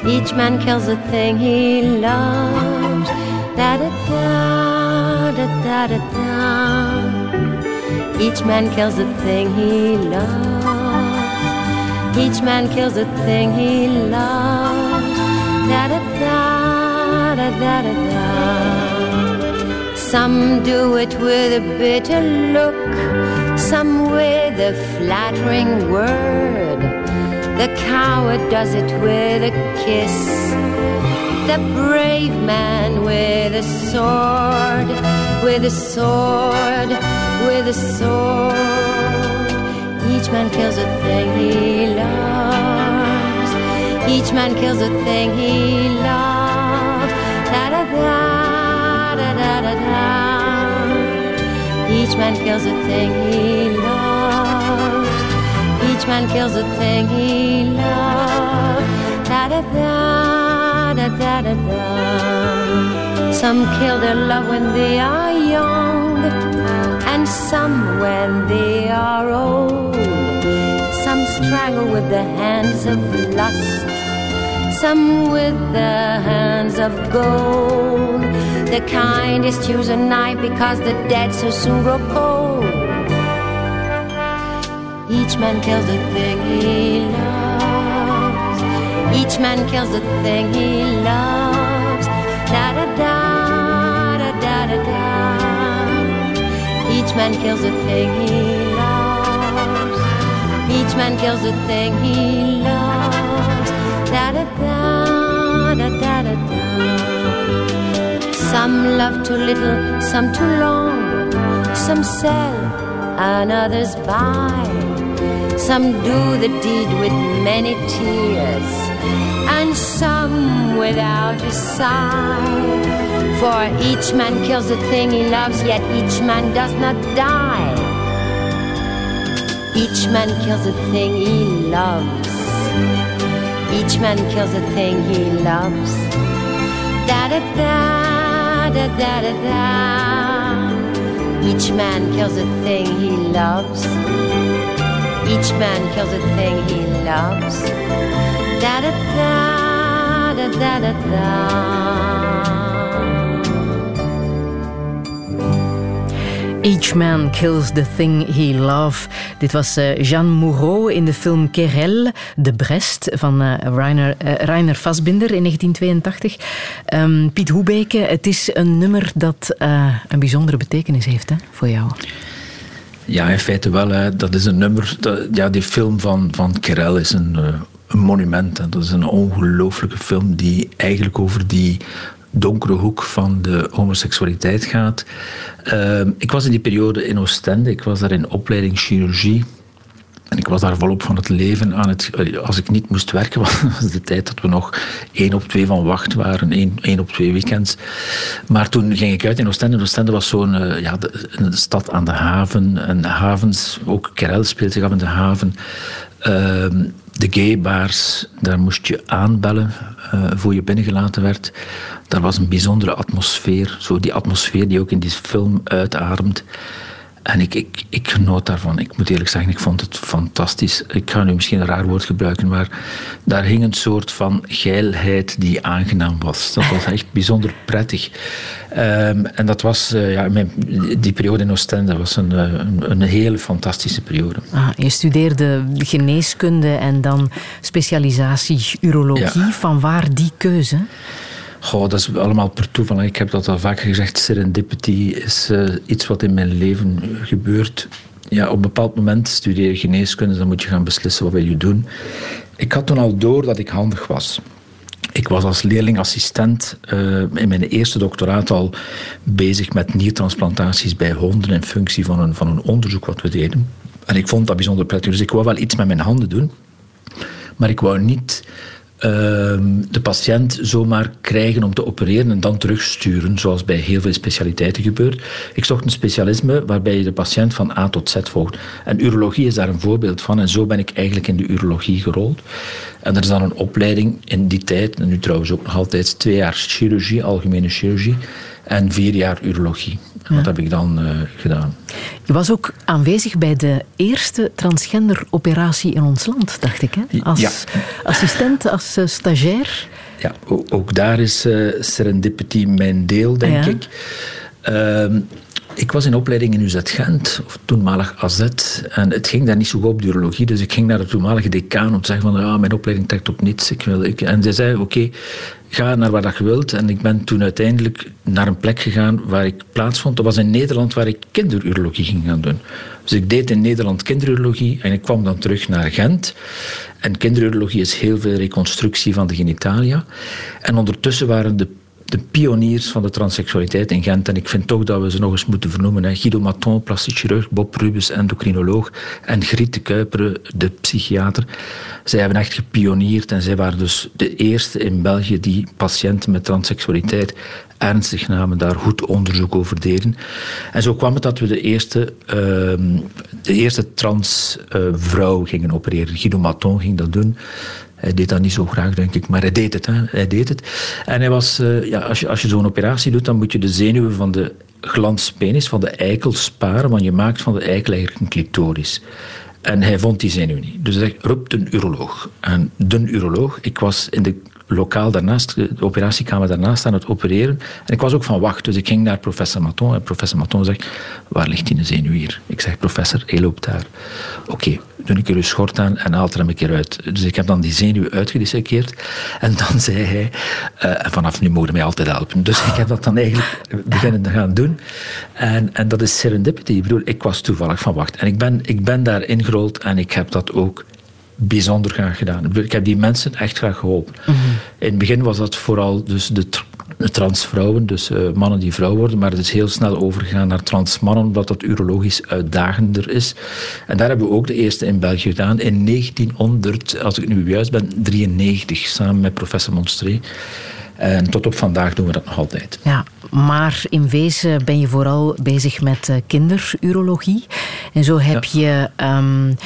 Each man kills the thing he loves. Da da da da da da da. Each man kills the thing he loves. Each man kills the thing he loves. Da da da da da da da. Some do it with a bitter look, some with a flattering word. The coward does it with a kiss. The brave man with a sword, with a sword with a sword. Each man kills a thing he loves. Each man kills a thing he loves. Da da da da da da da. Each man kills a thing he loves. Each man kills a thing he loves. Da da da da da da da. Some kill their love when they are young and some when they are old. Some strangle with the hands of lust, some with the hands of gold. The kindest use a knife because the dead so soon grow cold. Each man kills the thing he loves. Each man kills the thing he loves. Da da da. Da da da. Each man kills a thing he loves. Each man kills a thing he loves. Da da da da da da da. Some love too little, some too long. Some sell and others buy. Some do the deed with many tears, and some without a sigh. For each man kills the thing he loves, yet each man does not die. Each man kills the thing he loves. Each man kills the thing he loves. Da da da da da da da. Each man kills the thing he loves. Each man kills the thing he loves. Da. Each Man Kills the Thing He Loves. Dit was uh, Jeanne Moreau in de film Querelle, De Brest van uh, Rainer, uh, Rainer Fassbinder in 1982. Um, ehm, Piet Hoebeke, het is een nummer dat een bijzondere betekenis heeft hè, voor jou. Ja, in feite wel. Hè. Dat is een nummer. Ja, die film van, van Querelle is een, een monument. Dat is een ongelooflijke film die eigenlijk over die donkere hoek van de homoseksualiteit gaat. Ehm, ik was in die periode in Oostende, ik was daar in opleiding chirurgie. En ik was daar volop van het leven aan het... Als ik niet moest werken, was de tijd dat we nog één op twee van wacht waren. één, één op twee weekends. Maar toen ging ik uit in Oostende. Oostende was zo'n uh, ja, stad aan de haven. En havens, ook Kerel speelt zich af in de haven. Uh, de gaybars, daar moest je aanbellen uh, voor je binnengelaten werd. Daar was een bijzondere atmosfeer. Zo die atmosfeer die ook in die film uitademt. En ik, ik, ik genoot daarvan. Ik moet eerlijk zeggen, ik vond het fantastisch. Ik ga nu misschien een raar woord gebruiken, maar daar hing een soort van geilheid die aangenaam was. Dat was echt bijzonder prettig. Um, en dat was, uh, ja, mijn, die periode in Oostende was een, een, een hele fantastische periode. Ah, je studeerde geneeskunde en dan specialisatie urologie. Ja. Van waar die keuze? Goh, dat is allemaal per toeval. Ik heb dat al vaker gezegd. Serendipity is uh, iets wat in mijn leven gebeurt. Ja, op een bepaald moment studeer je geneeskunde, dan moet je gaan beslissen wat wil je doen. Ik had toen al door dat ik handig was. Ik was als leerlingassistent uh, in mijn eerste doctoraat al bezig met niertransplantaties bij honden in functie van een, van een onderzoek wat we deden. En ik vond dat bijzonder prettig. Dus ik wou wel iets met mijn handen doen. Maar ik wou niet de patiënt zomaar krijgen om te opereren en dan terugsturen, zoals bij heel veel specialiteiten gebeurt. Ik zocht een specialisme waarbij je de patiënt van A tot Z volgt. En urologie is daar een voorbeeld van. En zo ben ik eigenlijk in de urologie gerold. En er is dan een opleiding in die tijd, en nu trouwens ook nog altijd, twee jaar chirurgie, algemene chirurgie, en vier jaar urologie. Dat heb ik dan uh, gedaan. Je was ook aanwezig bij de eerste transgender-operatie in ons land, dacht ik. Hè? Als ja. assistent, als uh, stagiair. Ja, ook daar is uh, serendipity mijn deel, denk ja. ik. Ik was in opleiding in UZ Gent, of toenmalig AZ, en het ging daar niet zo goed op urologie, dus ik ging naar de toenmalige decaan om te zeggen van, ja, mijn opleiding trekt op niets. Ik wil, ik, en zij zei, oké, ga naar waar dat je wilt. En ik ben toen uiteindelijk naar een plek gegaan waar ik plaats vond. Dat was in Nederland waar ik kinderurologie ging gaan doen. Dus ik deed in Nederland kinderurologie en ik kwam dan terug naar Gent. En kinderurologie is heel veel reconstructie van de genitalia. En ondertussen waren de de pioniers van de transseksualiteit in Gent. En ik vind toch dat we ze nog eens moeten vernoemen. Hè. Guido Maton, plastisch chirurg, Bob Rubens, endocrinoloog. En Griet de Kuiperen, de psychiater. Zij hebben echt gepioneerd en zij waren dus de eerste in België die patiënten met transseksualiteit ernstig namen, daar goed onderzoek over deden. En zo kwam het dat we de eerste, uh, de eerste transvrouw uh, gingen opereren. Guido Maton ging dat doen. Hij deed dat niet zo graag, denk ik, maar hij deed het. Hij deed het. En hij was, uh, ja, als je, als je zo'n operatie doet, dan moet je de zenuwen van de glanspenis, van de eikel, sparen, want je maakt van de eikel eigenlijk een clitoris. En hij vond die zenuw niet. Dus hij zegt, roep een uroloog. En de uroloog, ik was in de lokaal daarnaast, de operatiekamer daarnaast aan het opereren. En ik was ook van wacht, dus ik ging naar professor Maton. En professor Maton zegt, waar ligt die zenuw hier? Ik zeg, professor, hij loopt daar. Oké, doe ik er uw schort aan en haal er hem een keer uit. Dus ik heb dan die zenuw uitgedissekeerd. En dan zei hij, uh, en vanaf nu mogen mij altijd helpen. Dus ik heb dat dan eigenlijk beginnen te gaan doen. En, en dat is serendipity. Ik bedoel, ik was toevallig van wacht. En ik ben, ik ben daar ingerold en ik heb dat ook bijzonder graag gedaan. Ik heb die mensen echt graag geholpen. Mm -hmm. In het begin was dat vooral dus de, transvrouwen, dus uh, mannen die vrouw worden, maar het is heel snel overgegaan naar transmannen, omdat dat urologisch uitdagender is. En daar hebben we ook de eerste in België gedaan in 1900, als ik nu juist ben, 93, samen met professor Monstré. En tot op vandaag doen we dat nog altijd. Ja, maar in wezen ben je vooral bezig met uh, kinderurologie. En zo heb ja. je um,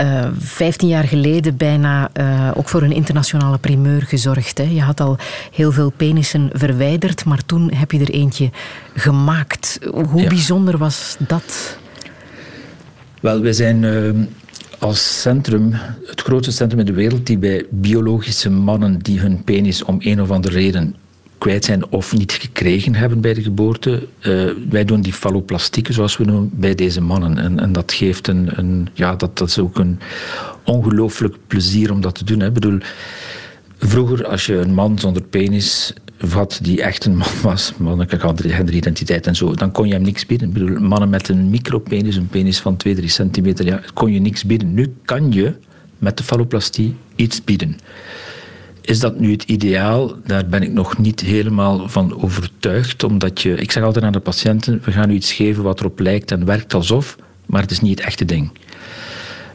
uh, 15 jaar geleden bijna uh, ook voor een internationale primeur gezorgd. Hè. Je had al heel veel penissen verwijderd, maar toen heb je er eentje gemaakt. Hoe ja. bijzonder was dat? Wel, we zijn uh, als centrum, het grootste centrum in de wereld, die bij biologische mannen die hun penis om een of andere reden kwijt zijn of niet gekregen hebben bij de geboorte. Uh, wij doen die falloplastieken, zoals we noemen, bij deze mannen. En, en dat geeft een, een, ja, dat, dat is ook een ongelooflijk plezier om dat te doen. Hè. Ik bedoel, vroeger, als je een man zonder penis had die echt een man was, mannelijke genderidentiteit en zo, dan kon je hem niks bieden. Ik bedoel, mannen met een micropenis, een penis van 2, 3 centimeter, ja, kon je niks bieden. Nu kan je met de falloplastie iets bieden. Is dat nu het ideaal? Daar ben ik nog niet helemaal van overtuigd. Omdat je, ik zeg altijd aan de patiënten, we gaan u iets geven wat erop lijkt en werkt alsof, maar het is niet het echte ding.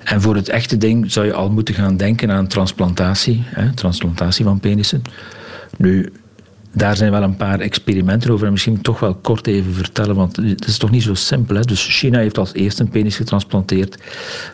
En voor het echte ding zou je al moeten gaan denken aan transplantatie, hè, transplantatie van penissen. Nu, daar zijn wel een paar experimenten over. En misschien toch wel kort even vertellen, want het is toch niet zo simpel. Hè? Dus China heeft als eerste een penis getransplanteerd.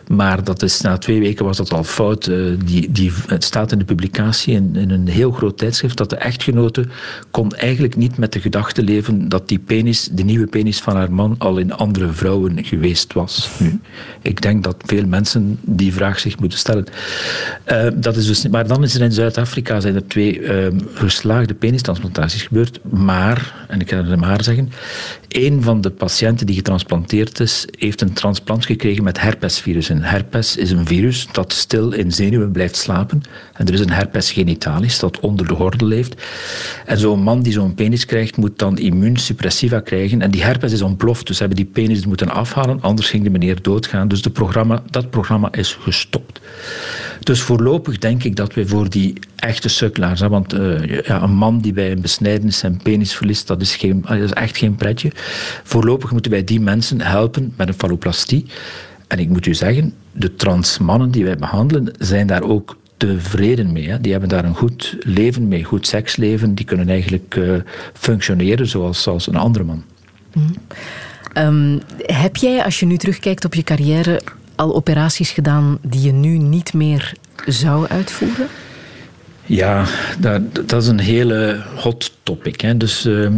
Maar dat is, na twee weken was dat al fout. Uh, die, die, het staat in de publicatie in, in, een heel groot tijdschrift dat de echtgenote kon eigenlijk niet met de gedachte leven dat die penis, de nieuwe penis van haar man, al in andere vrouwen geweest was. Nu, ik denk dat veel mensen die vraag zich moeten stellen. Uh, dat is dus, maar dan is er in Zuid-Afrika zijn er twee uh, geslaagde penistransplantaties transplantaties gebeurd. Maar, en ik ga er maar zeggen, een van de patiënten die getransplanteerd is, heeft een transplant gekregen met herpesvirus. En herpes is een virus dat stil in zenuwen blijft slapen. En er is een herpes genitalis dat onder de gordel leeft. En zo'n man die zo'n penis krijgt, moet dan immuunsuppressiva krijgen. En die herpes is ontploft, dus hebben die penis moeten afhalen, anders ging de meneer doodgaan. Dus de programma, dat programma is gestopt. Dus voorlopig denk ik dat we voor die echte sukkelaars, want uh, ja, een man die bij besnijdenis zijn penis verliest, dat is, geen, dat is echt geen pretje. Voorlopig moeten wij die mensen helpen met een falloplastie. En ik moet u zeggen, de transmannen die wij behandelen, zijn daar ook tevreden mee. Hè. Die hebben daar een goed leven mee, goed seksleven. Die kunnen eigenlijk uh, functioneren zoals, zoals een andere man. Mm. Um, heb jij, als je nu terugkijkt op je carrière, al operaties gedaan die je nu niet meer zou uitvoeren? Ja, dat, dat is een hele hot topic. Hè. Dus uh,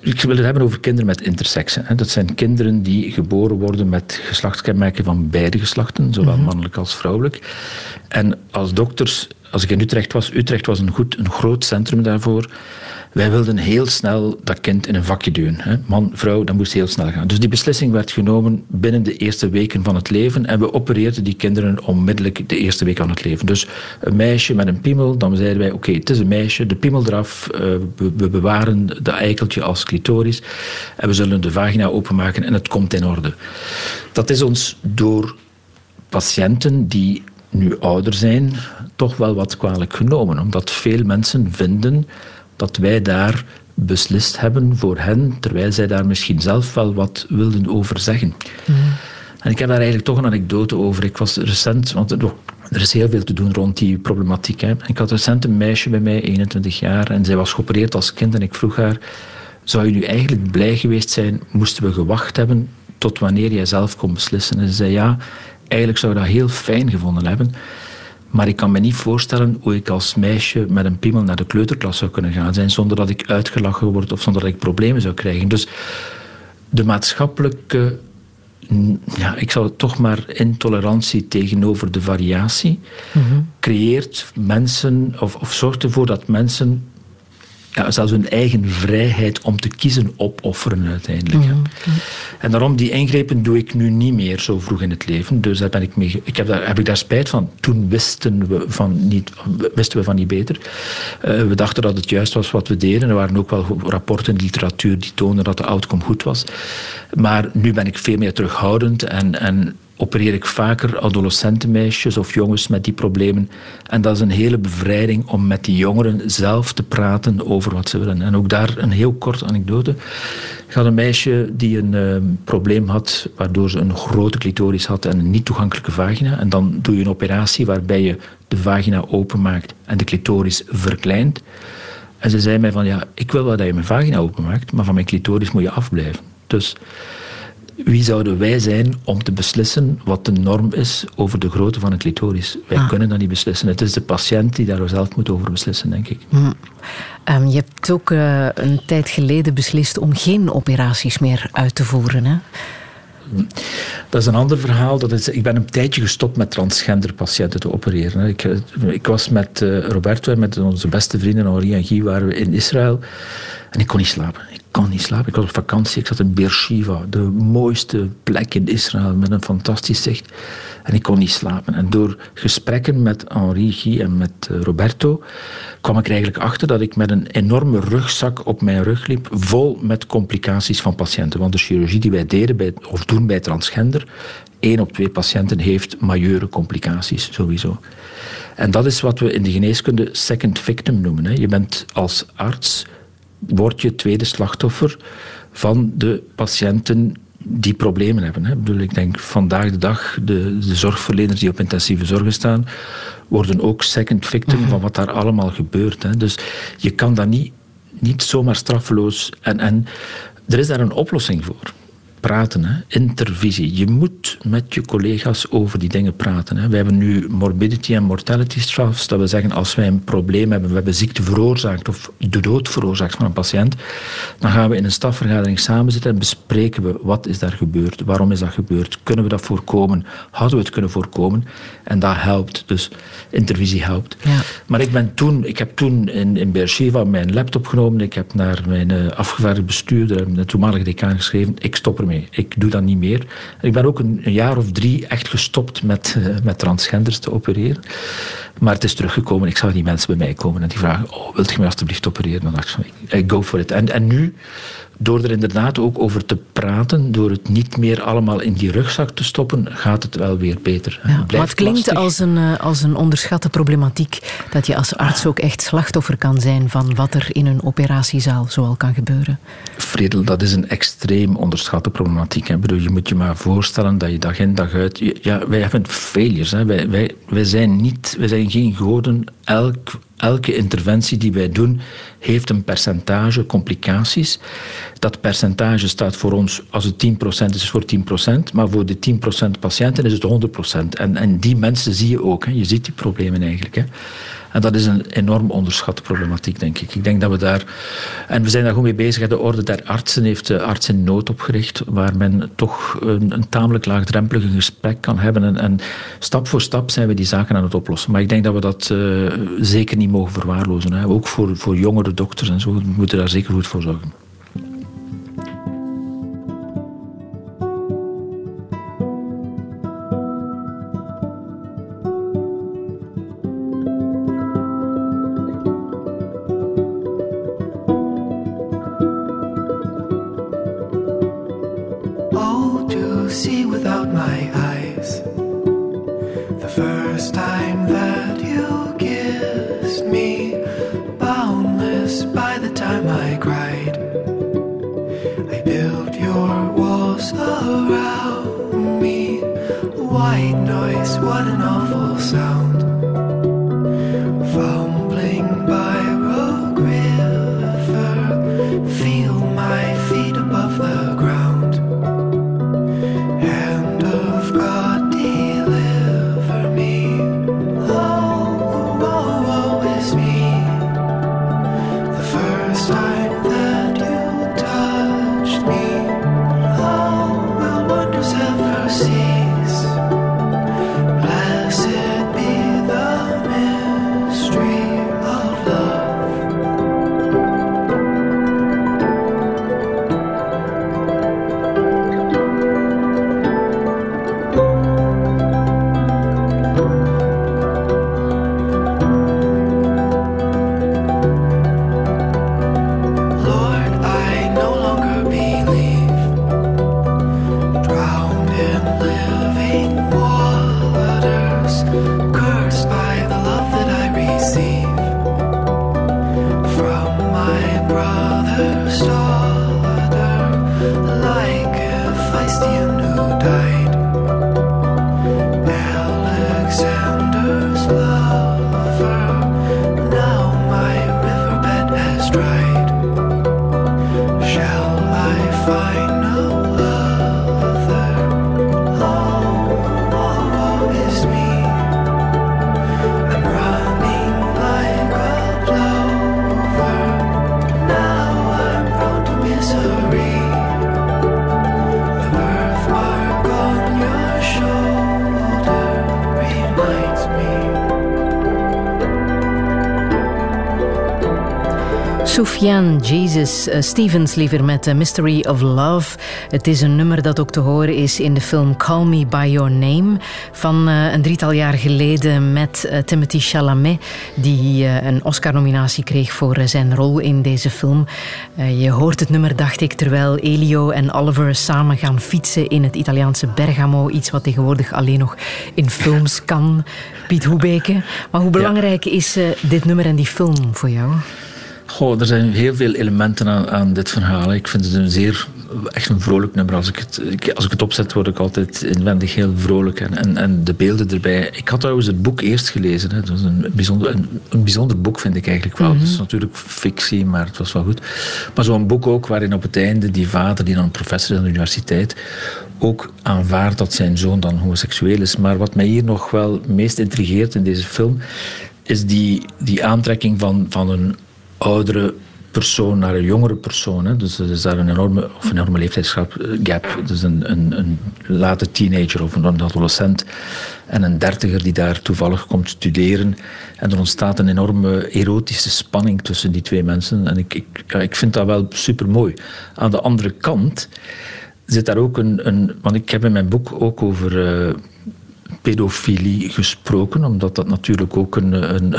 ik wil het hebben over kinderen met intersexen. Dat zijn kinderen die geboren worden met geslachtskenmerken van beide geslachten, zowel mhm. mannelijk als vrouwelijk. En als dokters, als ik in Utrecht was, Utrecht was een, goed, een groot centrum daarvoor. Wij wilden heel snel dat kind in een vakje duwen. Hè. Man, vrouw, dat moest heel snel gaan. Dus die beslissing werd genomen binnen de eerste weken van het leven. En we opereerden die kinderen onmiddellijk de eerste week van het leven. Dus een meisje met een piemel, dan zeiden wij: oké, het is een meisje, de piemel eraf. Uh, we, bewaren de eikeltje als clitoris. En we zullen de vagina openmaken en het komt in orde. Dat is ons door patiënten die nu ouder zijn, toch wel wat kwalijk genomen. Omdat veel mensen vinden dat wij daar beslist hebben voor hen, terwijl zij daar misschien zelf wel wat wilden over zeggen. Mm. En ik heb daar eigenlijk toch een anekdote over. Ik was recent, want er is heel veel te doen rond die problematiek. Hè. Ik had recent een meisje bij mij, 21 jaar, en zij was geopereerd als kind. En ik vroeg haar: Zou je nu eigenlijk blij geweest zijn, moesten we gewacht hebben tot wanneer jij zelf kon beslissen? En ze zei: Ja, eigenlijk zou ik dat heel fijn gevonden hebben. Maar ik kan me niet voorstellen hoe ik als meisje met een piemel naar de kleuterklas zou kunnen gaan zijn zonder dat ik uitgelachen word of zonder dat ik problemen zou krijgen. Dus de maatschappelijke, ja, ik zal het toch maar intolerantie tegenover de variatie, mhm. creëert mensen of, of zorgt ervoor dat mensen ja, zelfs hun eigen vrijheid om te kiezen opofferen uiteindelijk. Mhm. En daarom, die ingrepen doe ik nu niet meer zo vroeg in het leven. Dus daar ben ik mee, ik heb, daar, heb ik daar spijt van. Toen wisten we van niet, wisten we van niet beter. Uh, we dachten dat het juist was wat we deden. Er waren ook wel rapporten in de literatuur die toonden dat de outcome goed was. Maar nu ben ik veel meer terughoudend en, en opereer ik vaker adolescentenmeisjes of jongens met die problemen. En dat is een hele bevrijding om met die jongeren zelf te praten over wat ze willen. En ook daar een heel kort anekdote. Ik had een meisje die een uh, probleem had waardoor ze een grote clitoris had en een niet toegankelijke vagina. En dan doe je een operatie waarbij je de vagina openmaakt en de clitoris verkleint. En ze zei mij van ja, ik wil wel dat je mijn vagina openmaakt, maar van mijn clitoris moet je afblijven. Dus wie zouden wij zijn om te beslissen wat de norm is over de grootte van een clitoris? Wij ah. kunnen dat niet beslissen. Het is de patiënt die daar zelf moet over beslissen, denk ik. Hm. Ehm, je hebt ook uh, een tijd geleden beslist om geen operaties meer uit te voeren. Hè? Dat is een ander verhaal. Dat is, ik ben een tijdje gestopt met transgender patiënten te opereren. Ik, eh, ik was met uh, Roberto en met onze beste vrienden Henri en Guy waren we in Israël. En ik kon niet slapen kon niet slapen. Ik was op vakantie, ik zat in Beersheba, de mooiste plek in Israël met een fantastisch zicht. En ik kon niet slapen. En door gesprekken met Henri, Guy en met eh, Roberto kwam ik eigenlijk achter dat ik met een enorme rugzak op mijn rug liep, vol met complicaties van patiënten. Want de chirurgie die wij deden bij, of doen bij transgender, één op twee patiënten heeft majeure complicaties sowieso. En dat is wat we in de geneeskunde second victim noemen. Hè. Je bent als arts, word je tweede slachtoffer van de patiënten die problemen hebben. Hè. Ik, bedoel, ik denk vandaag de dag, de, de zorgverleners die op intensieve zorgen staan, worden ook second victim Mhm. van wat daar allemaal gebeurt. Hè. Dus je kan dat niet, niet zomaar straffeloos. En, en er is daar een oplossing voor. Praten, hè. intervisie. Je moet met je collega's over die dingen praten. Hè. We hebben nu morbidity en mortality strafs. Dat we zeggen, als wij een probleem hebben, we hebben ziekte veroorzaakt of de dood veroorzaakt van een patiënt, dan gaan we in een stafvergadering samen zitten en bespreken we wat is daar gebeurd, waarom is dat gebeurd, kunnen we dat voorkomen, hadden we het kunnen voorkomen. En dat helpt. Dus intervisie helpt. Ja. Maar ik, ben toen, ik heb toen in, in Beersheba mijn laptop genomen. Ik heb naar mijn uh, afgevaardigde bestuurder de toenmalige decaan geschreven. Ik stop ermee. Ik doe dat niet meer. Ik ben ook een, jaar of drie echt gestopt met, uh, met transgenders te opereren. Maar het is teruggekomen. Ik zag die mensen bij mij komen en die vragen: Oh, wilt je mij alstublieft opereren? Dan dacht ik: I go for it. En, en nu, door er inderdaad ook over te praten, door het niet meer allemaal in die rugzak te stoppen, gaat het wel weer beter. Ja, het maar het klinkt lastig. als een, uh, als een onderschatte problematiek. Dat je als arts ook echt slachtoffer kan zijn van wat er in een operatiezaal zoal kan gebeuren. Fredel, dat is een extreem onderschatte problematiek. Hè. Bedoel, je moet je maar voorstellen dat je dag in dag uit. Ja, wij hebben failures. Hè. Wij, wij, wij, zijn niet, wij zijn geen goden. Elk, elke interventie die wij doen heeft een percentage complicaties. Dat percentage staat voor ons, als het 10% is, voor 10%, maar voor de 10% patiënten is het 100%. En, en die mensen zie je ook. Hè. Je ziet die problemen eigenlijk. Hè. En dat is een enorm onderschatte problematiek, denk ik. Ik denk dat we daar... En we zijn daar goed mee bezig. De Orde der Artsen heeft de Arts in Nood opgericht, waar men toch een, een tamelijk laagdrempelig gesprek kan hebben. En, en, stap voor stap zijn we die zaken aan het oplossen. Maar ik denk dat we dat uh, zeker niet mogen verwaarlozen. Hè. Ook voor, voor jongere dokters en zo. We moeten daar zeker goed voor zorgen. Jesus uh, Stevens liever met The Mystery of Love. Het is een nummer dat ook te horen is in de film Call Me By Your Name van uh, een drietal jaar geleden met uh, Timothy Chalamet die een Oscar-nominatie kreeg voor zijn rol in deze film. je hoort het nummer, dacht ik, terwijl Elio en Oliver samen gaan fietsen in het Italiaanse Bergamo. Iets wat tegenwoordig alleen nog in films kan. Piet Hoebeke. Maar hoe belangrijk ja. is dit nummer en die film voor jou? Goh, er zijn heel veel elementen aan, aan, dit verhaal. Ik vind het een zeer, echt een vrolijk nummer. Als ik het, als ik het opzet, word ik altijd inwendig heel vrolijk. En, en, en de beelden erbij. Ik had trouwens het boek eerst gelezen. Hè. Het was een bijzonder, een, een bijzonder boek, vind ik eigenlijk wel. Mm Het is natuurlijk fictie, maar het was wel goed. Maar zo'n boek ook, waarin op het einde die vader, die dan professor is aan de universiteit, ook aanvaardt dat zijn zoon dan homoseksueel is. Maar wat mij hier nog wel meest intrigeert in deze film, is die, die aantrekking van, van een oudere persoon naar een jongere persoon. Hè. Dus er is daar een enorme, of een enorme leeftijdsgap. Dus een, een, late teenager of een adolescent en een dertiger die daar toevallig komt studeren. En er ontstaat een enorme erotische spanning tussen die twee mensen. En ik, ik, ik vind dat wel super mooi. Aan de andere kant zit daar ook een. een want ik heb in mijn boek ook over. Uh, pedofilie gesproken, omdat dat natuurlijk ook een, een,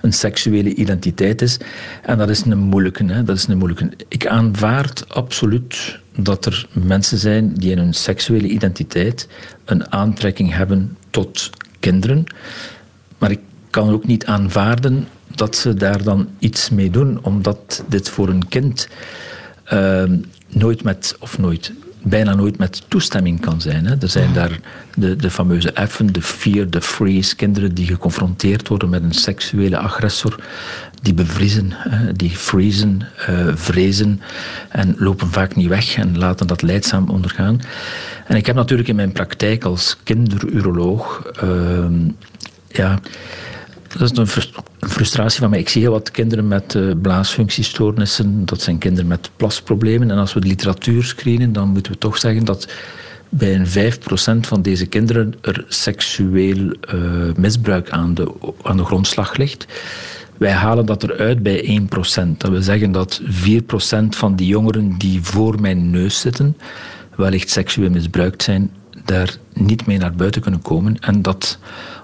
een, seksuele identiteit is. En dat is een moeilijke. Hè? Dat is een moeilijke. Ik aanvaard absoluut dat er mensen zijn die in hun seksuele identiteit een aantrekking hebben tot kinderen. Maar ik kan ook niet aanvaarden dat ze daar dan iets mee doen, omdat dit voor een kind uh, nooit met, of nooit, bijna nooit met toestemming kan zijn. Hè. Er zijn daar de, de fameuze F'en, de fear, de freeze, kinderen die geconfronteerd worden met een seksuele agressor, die bevriezen, die freezen, uh, vrezen en lopen vaak niet weg en laten dat leidzaam ondergaan. En ik heb natuurlijk in mijn praktijk als kinderuroloog uh, ja, dat is een, frustratie van mij. Ik zie heel wat kinderen met uh, blaasfunctiestoornissen. Dat zijn kinderen met plasproblemen. En als we de literatuur screenen, dan moeten we toch zeggen dat bij een 5% van deze kinderen er seksueel uh, misbruik aan de, aan de grondslag ligt. Wij halen dat eruit bij 1%. Dat wil zeggen dat 4% van die jongeren die voor mijn neus zitten, wellicht seksueel misbruikt zijn, daar niet mee naar buiten kunnen komen. En dat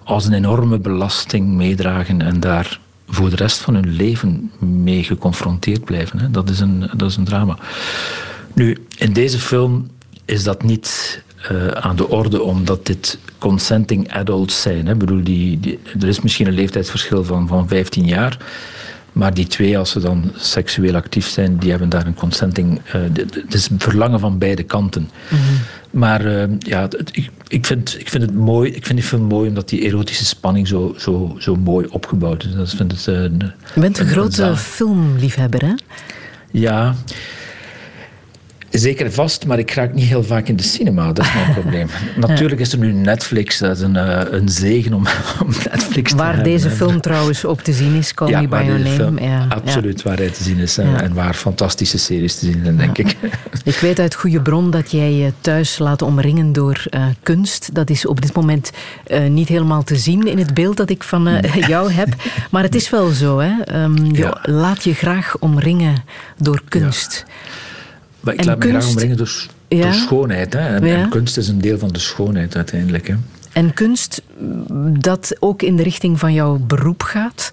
als een enorme belasting meedragen en daar voor de rest van hun leven mee geconfronteerd blijven. Hè. Dat, is een, dat is een drama. Nu, in deze film is dat niet uh, aan de orde omdat dit consenting adults zijn. Hè. bedoel, die, die, er is misschien een leeftijdsverschil van, van 15 jaar. Maar die twee, als ze dan seksueel actief zijn, die hebben daar een consenting. Uh, het is verlangen van beide kanten. Mm -hmm. Maar uh, ja, het, ik, ik, vind, ik vind het mooi. Ik vind die film mooi omdat die erotische spanning zo, zo, zo mooi opgebouwd is. Dat vind het, uh, Je bent een, een grote filmliefhebber, hè? Ja. Zeker vast, maar ik raak niet heel vaak in de cinema. Dat is mijn probleem. Natuurlijk is er nu Netflix. Dat is een, uh, een zegen om, om Netflix te waar hebben. deze film trouwens op te zien is, Call ja, Me By Your Name. Film, ja. Absoluut, waar hij te zien is. En, en waar fantastische series te zien zijn, denk ik. Ik weet uit goede bron dat jij je thuis laat omringen door uh, kunst. Dat is op dit moment uh, niet helemaal te zien in het beeld dat ik van jou heb. Maar het is wel zo, hè? Um, je laat je graag omringen door kunst. Maar ik en laat kunst... me graag omringen door, ja? door schoonheid. Hè. En, ja? en, kunst is een deel van de schoonheid uiteindelijk. Hè. En kunst dat ook in de richting van jouw beroep gaat.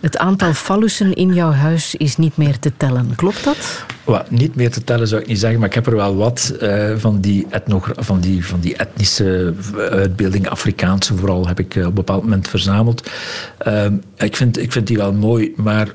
Het aantal fallussen in jouw huis is niet meer te tellen. Klopt dat? Well, niet meer te tellen zou ik niet zeggen, maar ik heb er wel wat uh, van, die van, die, van die etnische uitbeeldingen, Afrikaanse vooral, heb ik uh, op een bepaald moment verzameld. Uh, ik, vind, ik vind die wel mooi, maar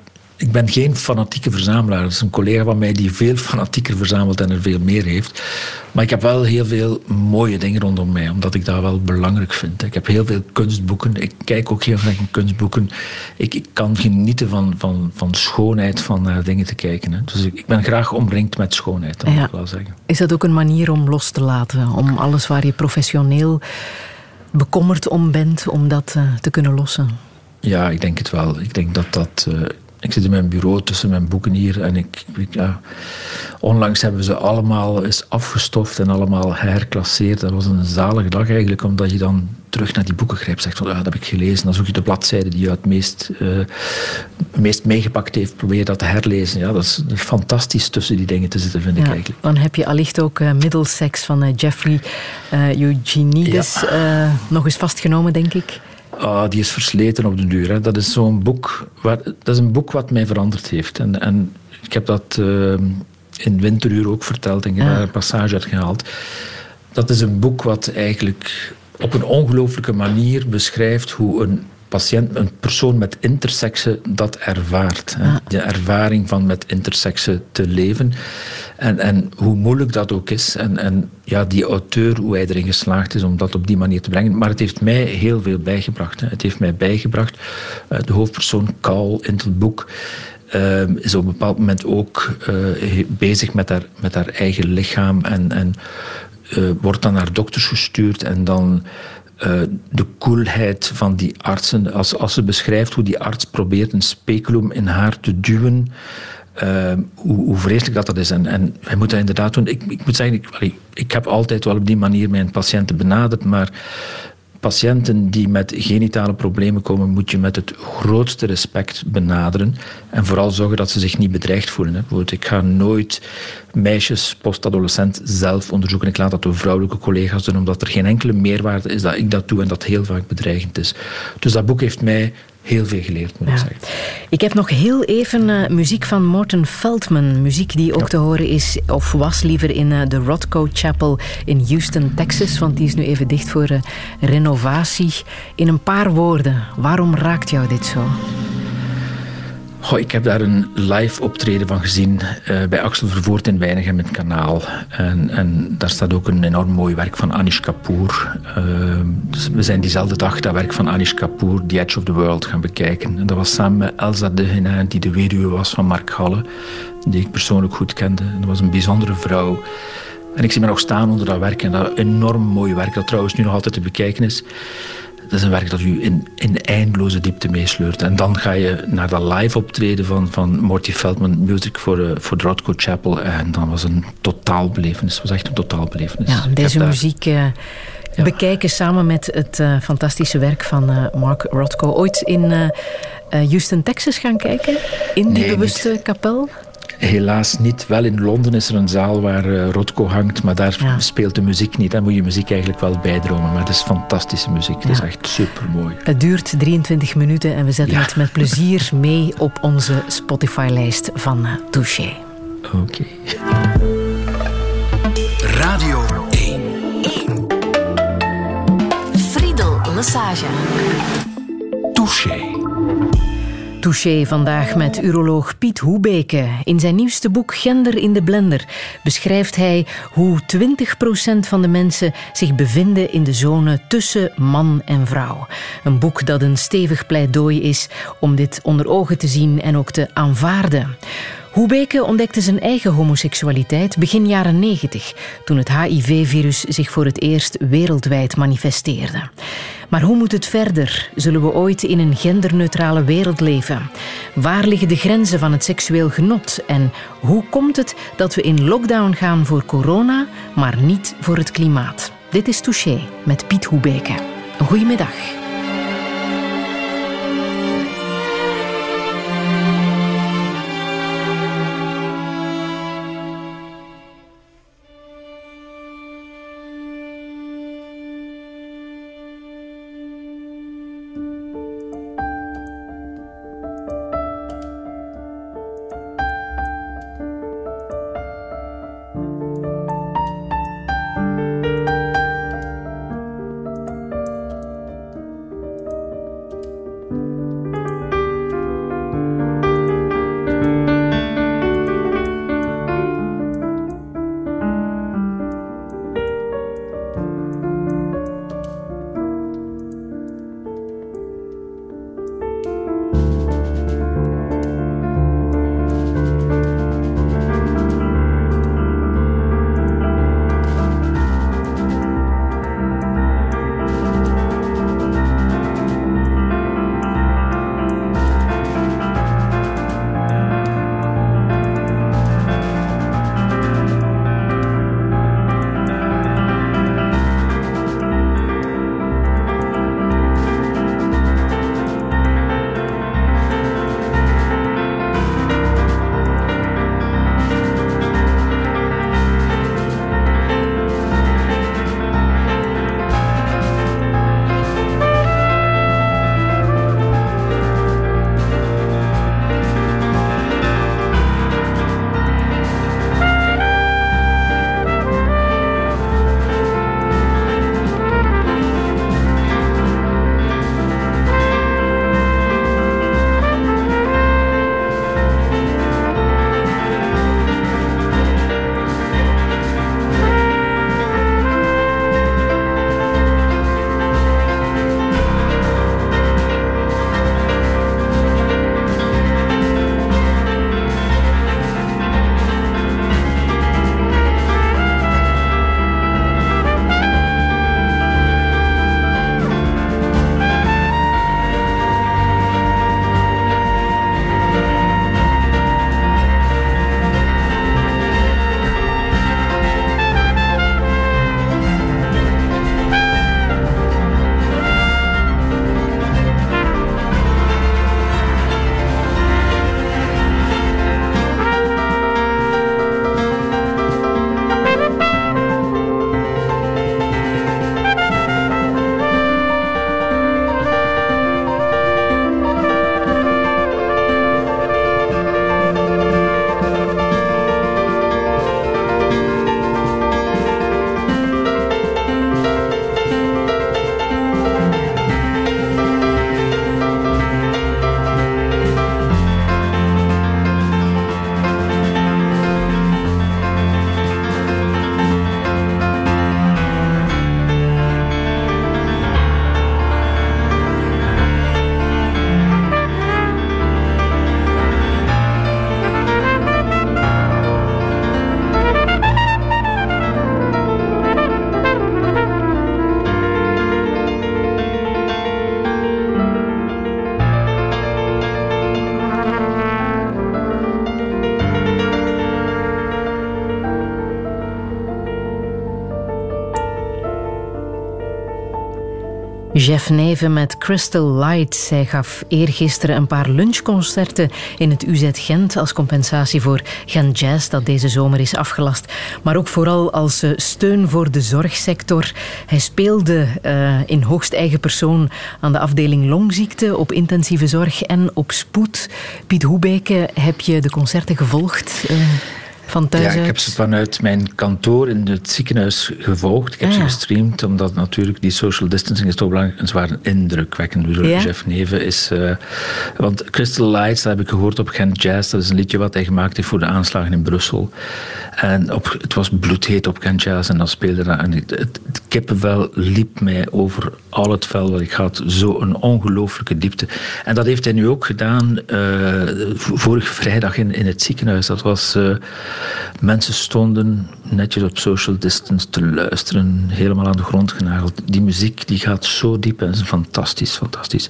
ik ben geen fanatieke verzamelaar. Dat is een collega van mij die veel fanatieker verzamelt en er veel meer heeft. Maar ik heb wel heel veel mooie dingen rondom mij, omdat ik dat wel belangrijk vind. Ik heb heel veel kunstboeken. Ik kijk ook heel graag in kunstboeken. Ik, ik kan genieten van, van, van schoonheid, van naar dingen te kijken. Hè. Dus ik, ik, ben graag omringd met schoonheid, dat ja. moet ik wel zeggen. Is dat ook een manier om los te laten? Om alles waar je professioneel bekommerd om bent, om dat uh, te kunnen lossen? Ja, ik denk het wel. Ik denk dat dat... Uh, ik zit in mijn bureau tussen mijn boeken hier en ik, ik ja, onlangs hebben we ze allemaal eens afgestoft en allemaal herklasseerd. Dat was een zalige dag eigenlijk, omdat je dan terug naar die boeken grijpt. Zegt van, ja, dat heb ik gelezen. Dan zoek je de bladzijde die je het meest, uh, meest meegepakt heeft. Probeer je dat te herlezen. Ja, dat is fantastisch tussen die dingen te zitten, vind ik eigenlijk. Dan heb je allicht ook uh, Middlesex van uh, Jeffrey Eugenides ja. nog eens vastgenomen, denk ik. Ah, die is versleten op de duur. Hè. Dat is zo'n boek, waar, dat is een boek wat mij veranderd heeft. En, en ik heb dat in Winteruur ook verteld en ik heb daar een passage uit gehaald. Dat is een boek wat eigenlijk op een ongelooflijke manier beschrijft hoe een patiënt, een persoon met intersexe dat ervaart. Hè. De ervaring van met intersexe te leven. En, en hoe moeilijk dat ook is. En, en ja, die auteur, hoe hij erin geslaagd is om dat op die manier te brengen. Maar het heeft mij heel veel bijgebracht. Hè. Het heeft mij bijgebracht. Uh, de hoofdpersoon, Kaul, in het boek. Uh, is op een bepaald moment ook uh, bezig met haar, met haar eigen lichaam en, en uh, wordt dan naar dokters gestuurd en dan de koelheid van die artsen. Als, als ze beschrijft hoe die arts probeert een speculum in haar te duwen. Uh, hoe, vreselijk dat, dat is. En, en hij moet dat inderdaad doen. Ik, ik moet zeggen, ik, ik heb altijd wel op die manier mijn patiënten benaderd, maar patiënten die met genitale problemen komen, moet je met het grootste respect benaderen. En vooral zorgen dat ze zich niet bedreigd voelen. Hè. Ik ga nooit meisjes, postadolescent, zelf onderzoeken. Ik laat dat door vrouwelijke collega's doen, omdat er geen enkele meerwaarde is dat ik dat doe en dat heel vaak bedreigend is. Dus dat boek heeft mij heel veel geleerd, moet ja. ik zeggen. Ik heb nog heel even uh, muziek van Morton Feldman. Muziek die ook ja. te horen is, of was liever, in uh, de Rothko Chapel in Houston, Texas. Want die is nu even dicht voor uh, renovatie. In een paar woorden, waarom raakt jou dit zo? Goh, ik heb daar een live optreden van gezien uh, bij Axel Vervoort in Weinigem in het kanaal. En, en, daar staat ook een enorm mooi werk van Anish Kapoor. Dus we zijn diezelfde dag dat werk van Anish Kapoor, The Edge of the World, gaan bekijken. En dat was samen met Elsa Degenin, die de weduwe was van Mark Halle, die ik persoonlijk goed kende. En dat was een bijzondere vrouw. En ik zie me nog staan onder dat werk en dat enorm mooie werk, dat trouwens nu nog altijd te bekijken is dat is een werk dat u in, in eindeloze diepte meesleurt. En dan ga je naar dat live optreden van, van Morty Feldman, Music voor, uh, voor de Rothko Chapel. En dan was een totaalbelevenis. Het was echt een totaalbelevenis. Ja, deze muziek... Ja. bekijken samen met het uh, fantastische werk van uh, Mark Rothko. Ooit in uh, Houston, Texas gaan kijken? In die nee, bewuste niet. kapel? Helaas niet. Wel in Londen is er een zaal waar uh, Rotko hangt, maar daar ja. speelt de muziek niet. Dan moet je muziek eigenlijk wel bijdromen. Maar het is fantastische muziek. Het ja. is echt supermooi. Het duurt 23 minuten en we zetten ja. het met plezier mee op onze Spotify-lijst van uh, Touché. Oké. Okay. Radio 1. 1. Friedel Lassage. Touché. Touché vandaag met uroloog Piet Hoebeke. In zijn nieuwste boek Gender in de Blender beschrijft hij hoe 20% van de mensen zich bevinden in de zone tussen man en vrouw. Een boek dat een stevig pleidooi is om dit onder ogen te zien en ook te aanvaarden. Hoebeke ontdekte zijn eigen homoseksualiteit begin jaren 90, toen het HIV-virus zich voor het eerst wereldwijd manifesteerde. Maar hoe moet het verder? Zullen we ooit in een genderneutrale wereld leven? Waar liggen de grenzen van het seksueel genot? En hoe komt het dat we in lockdown gaan voor corona, maar niet voor het klimaat? Dit is Touché met Piet Hoebeke. Goedemiddag. Jeff Neven met Crystal Light. Hij gaf eergisteren een paar lunchconcerten in het UZ Gent als compensatie voor Gent Jazz dat deze zomer is afgelast. Maar ook vooral als eh, steun voor de zorgsector. Hij speelde uh, in hoogst eigen persoon aan de afdeling longziekte op intensieve zorg en op spoed. Piet Hoebeke, heb je de concerten gevolgd? Uh, van thuis ja, ik heb ze vanuit mijn kantoor in het ziekenhuis gevolgd. Ik heb Ah, ze ja. gestreamd, omdat natuurlijk die social distancing is toch belangrijk. En ze waren indrukwekkend. Bedoel, Ja? Jeff Neven is... eh, want Crystal Lights, dat heb ik gehoord op Gent Jazz. Dat is een liedje wat hij gemaakt heeft voor de aanslagen in Brussel. En op, het was bloedheet op Gent Jazz en dan speelde dat. En het, het, het kippenvel liep mij over al het vel wat ik had. Zo'n ongelooflijke diepte. En dat heeft hij nu ook gedaan eh, vorige vrijdag in, in het ziekenhuis. Dat was... eh, mensen stonden netjes op social distance te luisteren. Helemaal aan de grond genageld. Die muziek die gaat zo diep en is fantastisch, fantastisch.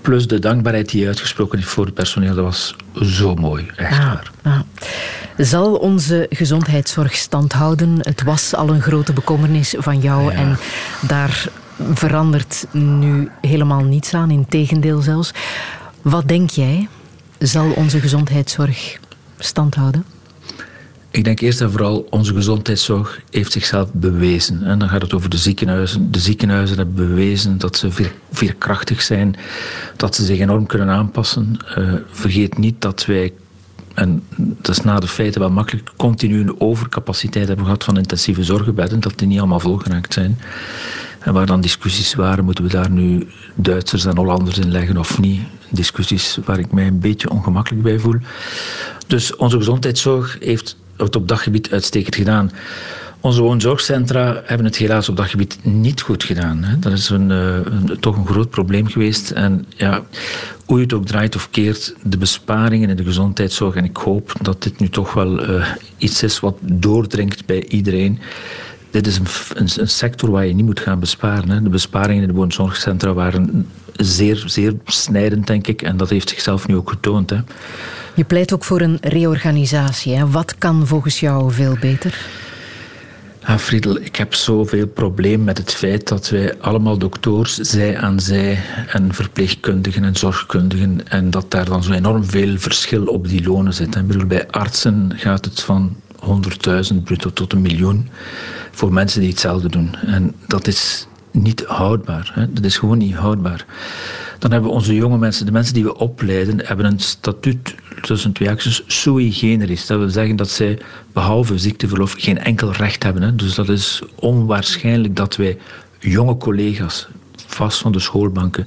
Plus de dankbaarheid die uitgesproken heeft voor het personeel. Dat was zo mooi. Echt Ah, waar. ah. Zal onze gezondheidszorg stand houden? Het was al een grote bekommernis van jou Ja. en daar verandert nu helemaal niets aan, in tegendeel zelfs. Wat denk jij? Zal onze gezondheidszorg stand houden? Ik denk eerst en vooral, onze gezondheidszorg heeft zichzelf bewezen. En dan gaat het over de ziekenhuizen. De ziekenhuizen hebben bewezen dat ze veer, veerkrachtig zijn, dat ze zich enorm kunnen aanpassen. Uh, vergeet niet dat wij, en dat is na de feiten wel makkelijk, continu een overcapaciteit hebben gehad van intensieve zorgbedden, dat die niet allemaal volgeraakt zijn. En waar dan discussies waren, moeten we daar nu Duitsers en Hollanders in leggen of niet? Discussies waar ik mij een beetje ongemakkelijk bij voel. Dus onze gezondheidszorg heeft het op dat gebied uitstekend gedaan. Onze woonzorgcentra hebben het helaas op dat gebied niet goed gedaan. Hè. Dat is uh, een, toch een groot probleem geweest. En ja, hoe je het ook draait of keert, de besparingen in de gezondheidszorg, en ik hoop dat dit nu toch wel uh, iets is wat doordringt bij iedereen. Dit is een, een, een, sector waar je niet moet gaan besparen. Hè. De besparingen in de woonzorgcentra waren zeer, zeer snijdend, denk ik. En dat heeft zichzelf nu ook getoond. Hè. Je pleit ook voor een reorganisatie. Wat kan volgens jou veel beter? Ja, Friedel, ik heb zoveel probleem met het feit dat wij allemaal dokters, zij aan zij, en verpleegkundigen en zorgkundigen, en dat daar dan zo enorm veel verschil op die lonen zit. Bij artsen gaat het van 100.000 bruto tot een miljoen voor mensen die hetzelfde doen. En dat is niet houdbaar. Hè? Dat is gewoon niet houdbaar. Dan hebben we onze jonge mensen, de mensen die we opleiden, hebben een statuut tussen twee acties sui generis. Dat wil zeggen dat zij behalve ziekteverlof geen enkel recht hebben. Hè? Dus dat is onwaarschijnlijk dat wij jonge collega's vast van de schoolbanken,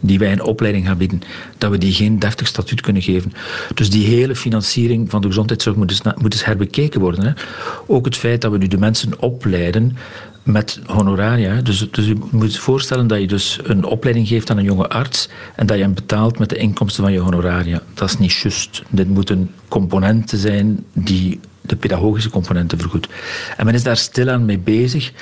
die wij een opleiding gaan bieden, dat we die geen deftig statuut kunnen geven. Dus die hele financiering van de gezondheidszorg moet eens, moet eens herbekeken worden. Hè. Ook het feit dat we nu de mensen opleiden met honoraria. Dus, dus je moet je voorstellen dat je dus een opleiding geeft aan een jonge arts en dat je hem betaalt met de inkomsten van je honoraria. Dat is niet juist. Dit moeten componenten zijn die de pedagogische componenten vergoed. En men is daar stilaan mee bezig.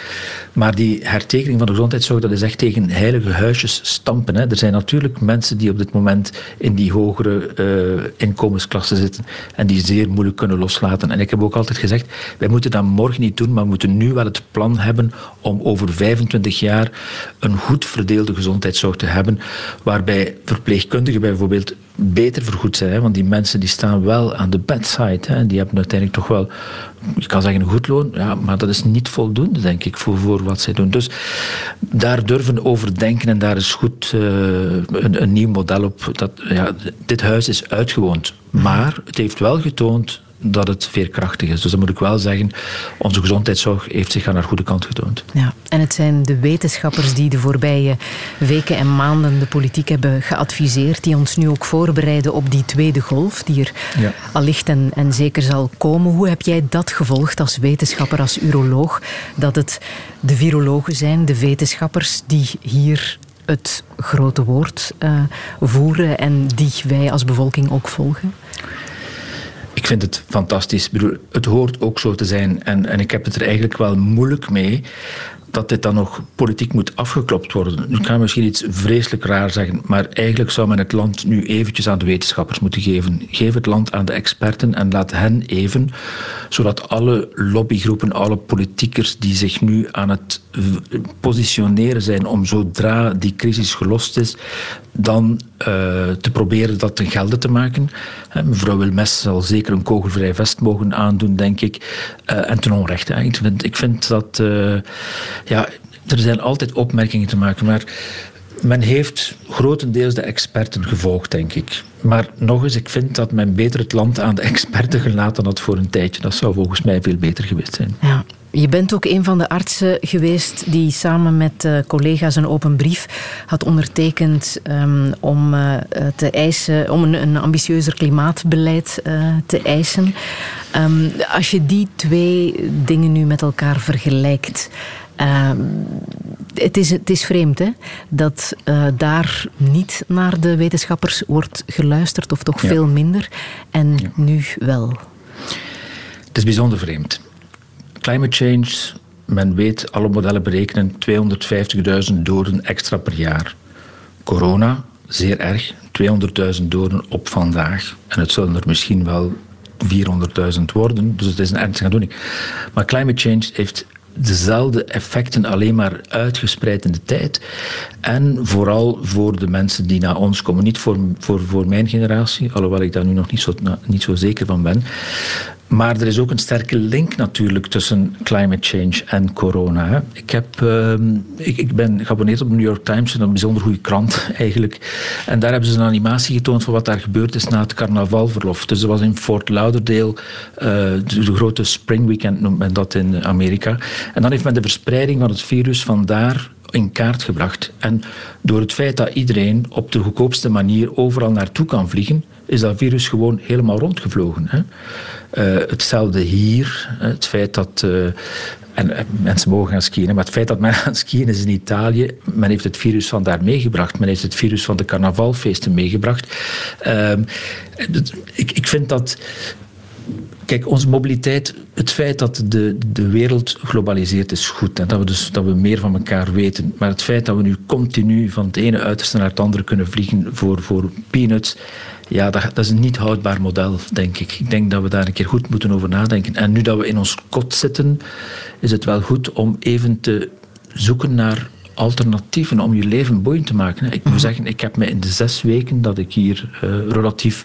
Maar die hertekening van de gezondheidszorg, dat is echt tegen heilige huisjes stampen. Hè. Er zijn natuurlijk mensen die op dit moment in die hogere uh, inkomensklassen zitten en die zeer moeilijk kunnen loslaten. En ik heb ook altijd gezegd, wij moeten dat morgen niet doen, maar we moeten nu wel het plan hebben om over 25 jaar een goed verdeelde gezondheidszorg te hebben, waarbij verpleegkundigen bijvoorbeeld beter vergoed zijn. Want die mensen die staan wel aan de bedside. Hè? Die hebben uiteindelijk toch wel, je kan zeggen een goed loon, ja, maar dat is niet voldoende, denk ik, voor, voor wat zij doen. Dus daar durven over denken en daar is goed uh, een, een, nieuw model op. Dat, ja, dit huis is uitgewoond, maar het heeft wel getoond dat het veerkrachtig is. Dus dat moet ik wel zeggen, onze gezondheidszorg heeft zich aan haar goede kant getoond. Ja, en het zijn de wetenschappers die de voorbije weken en maanden de politiek hebben geadviseerd, die ons nu ook voorbereiden op die tweede golf, die er ja. allicht en, en zeker zal komen. Hoe heb jij dat gevolgd als wetenschapper, als uroloog, dat het de virologen zijn, de wetenschappers, die hier het grote woord uh, voeren en die wij als bevolking ook volgen? Ik vind het fantastisch. Ik bedoel, het hoort ook zo te zijn. En, en ik heb het er eigenlijk wel moeilijk mee dat dit dan nog politiek moet afgeklopt worden. Nu kan misschien iets vreselijk raar zeggen, maar eigenlijk zou men het land nu eventjes aan de wetenschappers moeten geven. Geef het land aan de experten en laat hen even, zodat alle lobbygroepen, alle politiekers die zich nu aan het positioneren zijn om zodra die crisis gelost is, dan te proberen dat ten gelde te maken. mevrouw Wilmes zal zeker een kogelvrij vest mogen aandoen, denk ik. Uh, en ten onrechte. Ik vind, ik vind dat... Uh, ja, er zijn altijd opmerkingen te maken, maar men heeft grotendeels de experten gevolgd, denk ik. Maar nog eens, ik vind dat men beter het land aan de experten gelaten had voor een tijdje. Dat zou volgens mij veel beter geweest zijn. Ja. Je bent ook een van de artsen geweest die samen met uh, collega's een open brief had ondertekend um, om, uh, te eisen, om een, een ambitieuzer klimaatbeleid uh, te eisen. Um, als je die twee dingen nu met elkaar vergelijkt, Ehm, het, is, het is vreemd hè? dat uh, daar niet naar de wetenschappers wordt geluisterd, of toch veel minder, en ja. nu wel. Het is bijzonder vreemd. Climate change, men weet, alle modellen berekenen 250.000 doden extra per jaar. Corona, zeer erg, 200.000 doden op vandaag. En het zullen er misschien wel 400.000 worden, dus het is een ernstige aandoening. Maar climate change heeft dezelfde effecten alleen maar uitgespreid in de tijd. En vooral voor de mensen die na ons komen. Niet voor, voor, voor mijn generatie, alhoewel ik daar nu nog niet zo, niet zo zeker van ben. Maar er is ook een sterke link natuurlijk tussen climate change en corona. Ik, heb, uh, ik, ik, ben geabonneerd op de New York Times, een bijzonder goede krant eigenlijk. En daar hebben ze een animatie getoond van wat daar gebeurd is na het carnavalverlof. Dus dat was in Fort Lauderdale, uh, de, grote spring weekend noemt men dat in Amerika. En dan heeft men de verspreiding van het virus van daar in kaart gebracht. En door het feit dat iedereen op de goedkoopste manier overal naartoe kan vliegen, is dat virus gewoon helemaal rondgevlogen. Hè? Uh, hetzelfde hier. Het feit dat. Uh, en mensen mogen gaan skiën, maar het feit dat men aan skiën is in Italië, men heeft het virus van daar meegebracht. Men heeft het virus van de carnavalfeesten meegebracht. Uh, ik, ik vind dat Kijk, onze mobiliteit, het feit dat de, de wereld globaliseert is goed. En dat we dus dat we meer van elkaar weten. Maar het feit dat we nu continu van het ene uiterste naar het andere kunnen vliegen voor, voor peanuts. Ja, dat, dat is een niet houdbaar model, denk ik. Ik denk dat we daar een keer goed moeten over nadenken. En nu dat we in ons kot zitten, is het wel goed om even te zoeken naar alternatieven om je leven boeiend te maken. Ik moet mhm. zeggen, ik heb me in de zes weken dat ik hier uh, relatief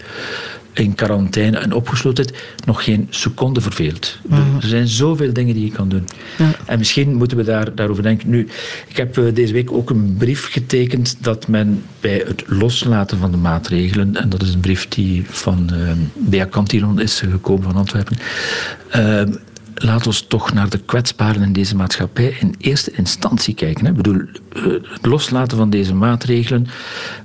in quarantaine en opgesloten nog geen seconde verveeld. Mhm. Er zijn zoveel dingen die je kan doen. Ja. En misschien moeten we daar, daarover denken. Nu, ik heb uh, deze week ook een brief getekend dat men bij het loslaten van de maatregelen, en dat is een brief die van uh, Bea Cantillon is gekomen van Antwerpen, uh, laat ons toch naar de kwetsbaren in deze maatschappij in eerste instantie kijken. Ik bedoel, eh, het loslaten van deze maatregelen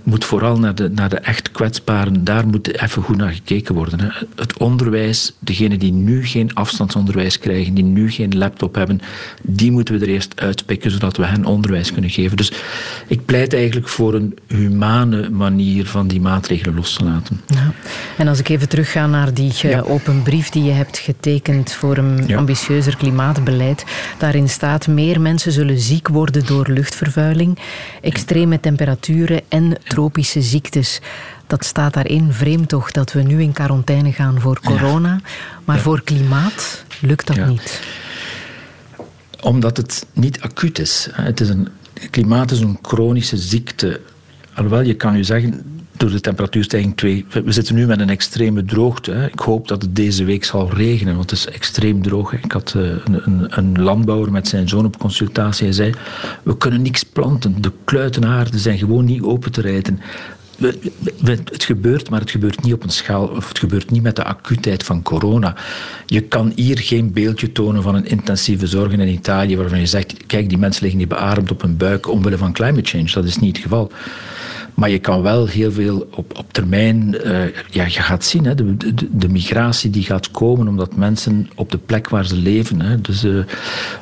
moet vooral naar de, naar de echt kwetsbaren, daar moet even goed naar gekeken worden. Hè. Het onderwijs, degenen die nu geen afstandsonderwijs krijgen, die nu geen laptop hebben, die moeten we er eerst uitpikken, zodat we hen onderwijs kunnen geven. Dus ik pleit eigenlijk voor een humane manier van die maatregelen los te laten. Ja. En als ik even terugga naar die open brief die je hebt getekend voor een ja ambitieuzer klimaatbeleid. Daarin staat meer mensen zullen ziek worden door luchtvervuiling, extreme temperaturen en tropische ziektes. Dat staat daarin. Vreemd toch dat we nu in quarantaine gaan voor corona, maar voor klimaat lukt dat niet. Omdat het niet acuut is. Het is een, klimaat is een chronische ziekte. Alhoewel, je kan je zeggen, door de temperatuurstijging 2. We zitten nu met een extreme droogte. Hè. Ik hoop dat het deze week zal regenen, want het is extreem droog. Ik had eh, een, een, landbouwer met zijn zoon op consultatie. Hij zei, we kunnen niks planten. De kluitenaarden zijn gewoon niet open te rijden. Het gebeurt, maar het gebeurt niet op een schaal, of het gebeurt niet met de acuutheid van corona. Je kan hier geen beeldje tonen van een intensieve zorg in Italië waarvan je zegt, kijk, die mensen liggen niet beademd op hun buik omwille van climate change. Dat is niet het geval. Maar je kan wel heel veel op, op termijn, uh, ja, je gaat zien, hè, de, de, migratie die gaat komen omdat mensen op de plek waar ze leven, hè, dus uh,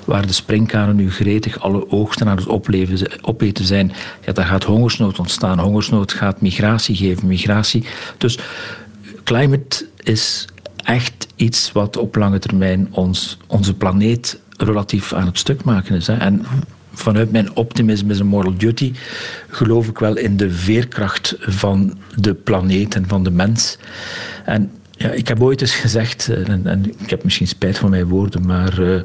waar de springkanen nu gretig alle oogsten aan het opleven, opeten zijn, ja, daar gaat hongersnood ontstaan. Hongersnood gaat migratie geven, migratie. Dus climate is echt iets wat op lange termijn ons, onze planeet relatief aan het stuk maken is. Hè. En vanuit mijn optimisme en moral duty geloof ik wel in de veerkracht van de planeet en van de mens. En ja, ik heb ooit eens gezegd, eh, en, en, ik heb misschien spijt van mijn woorden, maar uh,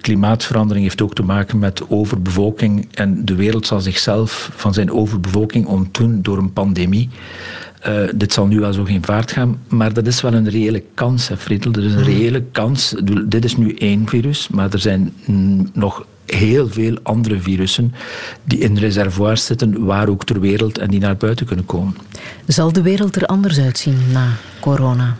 klimaatverandering heeft ook te maken met overbevolking en de wereld zal zichzelf van zijn overbevolking ontdoen door een pandemie. Uh, dit zal nu wel zo geen vaart gaan, maar dat is wel een reële kans, hè, Friedel. Er is een reële kans. Dit is nu één virus, maar er zijn nog heel veel andere virussen die in reservoirs zitten, waar ook ter wereld, en die naar buiten kunnen komen. Zal de wereld er anders uitzien na corona?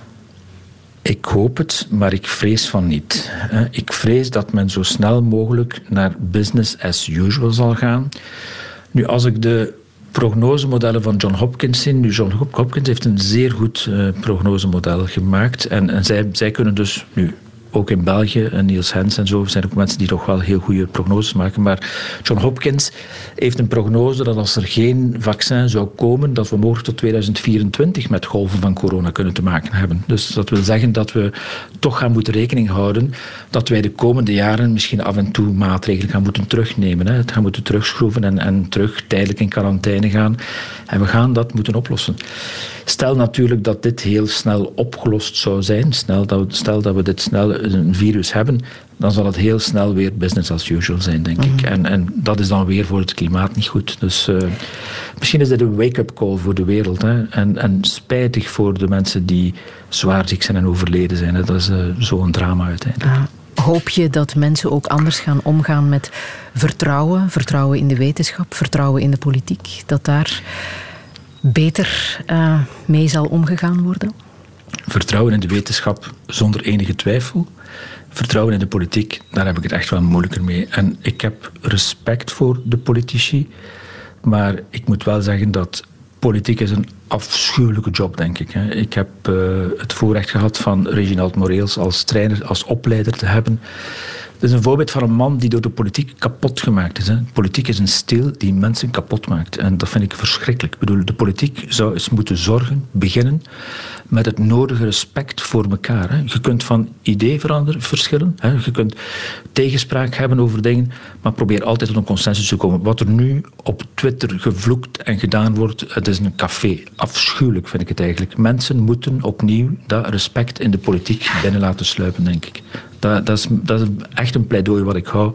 Ik hoop het, maar ik vrees van niet. Ik vrees dat men zo snel mogelijk naar business as usual zal gaan. Nu, als ik de prognosemodellen van John Hopkins zie. Nu, John Hopkins heeft een zeer goed uh, prognosemodel gemaakt. En, en zij, zij kunnen dus nu ook in België, en Niels Hens en zo, zijn ook mensen die toch wel heel goede prognoses maken. Maar John Hopkins heeft een prognose dat als er geen vaccin zou komen, dat we mogelijk tot 2024 met golven van corona kunnen te maken hebben. Dus dat wil zeggen dat we toch gaan moeten rekening houden dat wij de komende jaren misschien af en toe maatregelen gaan moeten terugnemen. Hè. Het gaan moeten terugschroeven en, en terug tijdelijk in quarantaine gaan. En we gaan dat moeten oplossen. Stel natuurlijk dat dit heel snel opgelost zou zijn, stel dat, stel dat we dit snel een virus hebben, dan zal het heel snel weer business as usual zijn, denk ik. Mhm. En, en dat is dan weer voor het klimaat niet goed. Dus uh, misschien is dit een wake-up call voor de wereld. Hè? En, en spijtig voor de mensen die zwaar ziek zijn en overleden zijn. Hè? Dat is uh, zo'n drama uiteindelijk. Ah, hoop je dat mensen ook anders gaan omgaan met vertrouwen? Vertrouwen in de wetenschap, vertrouwen in de politiek? Dat daar beter uh, mee zal omgegaan worden? Vertrouwen in de wetenschap zonder enige twijfel. Vertrouwen in de politiek, daar heb ik het echt wel moeilijker mee. En ik heb respect voor de politici. Maar ik moet wel zeggen dat politiek is een afschuwelijke job, denk ik. Ik heb uh, het voorrecht gehad van Reginald Moreels als trainer, als opleider te hebben. Het is een voorbeeld van een man die door de politiek kapot gemaakt is. Hè. Politiek is een steel die mensen kapot maakt. En dat vind ik verschrikkelijk. Ik bedoel, de politiek zou eens moeten zorgen, beginnen met het nodige respect voor elkaar. Hè. Je kunt van idee veranderen, verschillen. Hè. Je kunt tegenspraak hebben over dingen, maar probeer altijd tot een consensus te komen. Wat er nu op Twitter gevloekt en gedaan wordt, het is een café. Afschuwelijk vind ik het eigenlijk. Mensen moeten opnieuw dat respect in de politiek binnen laten sluipen, denk ik. Dat, dat, is, echt een pleidooi wat ik hou.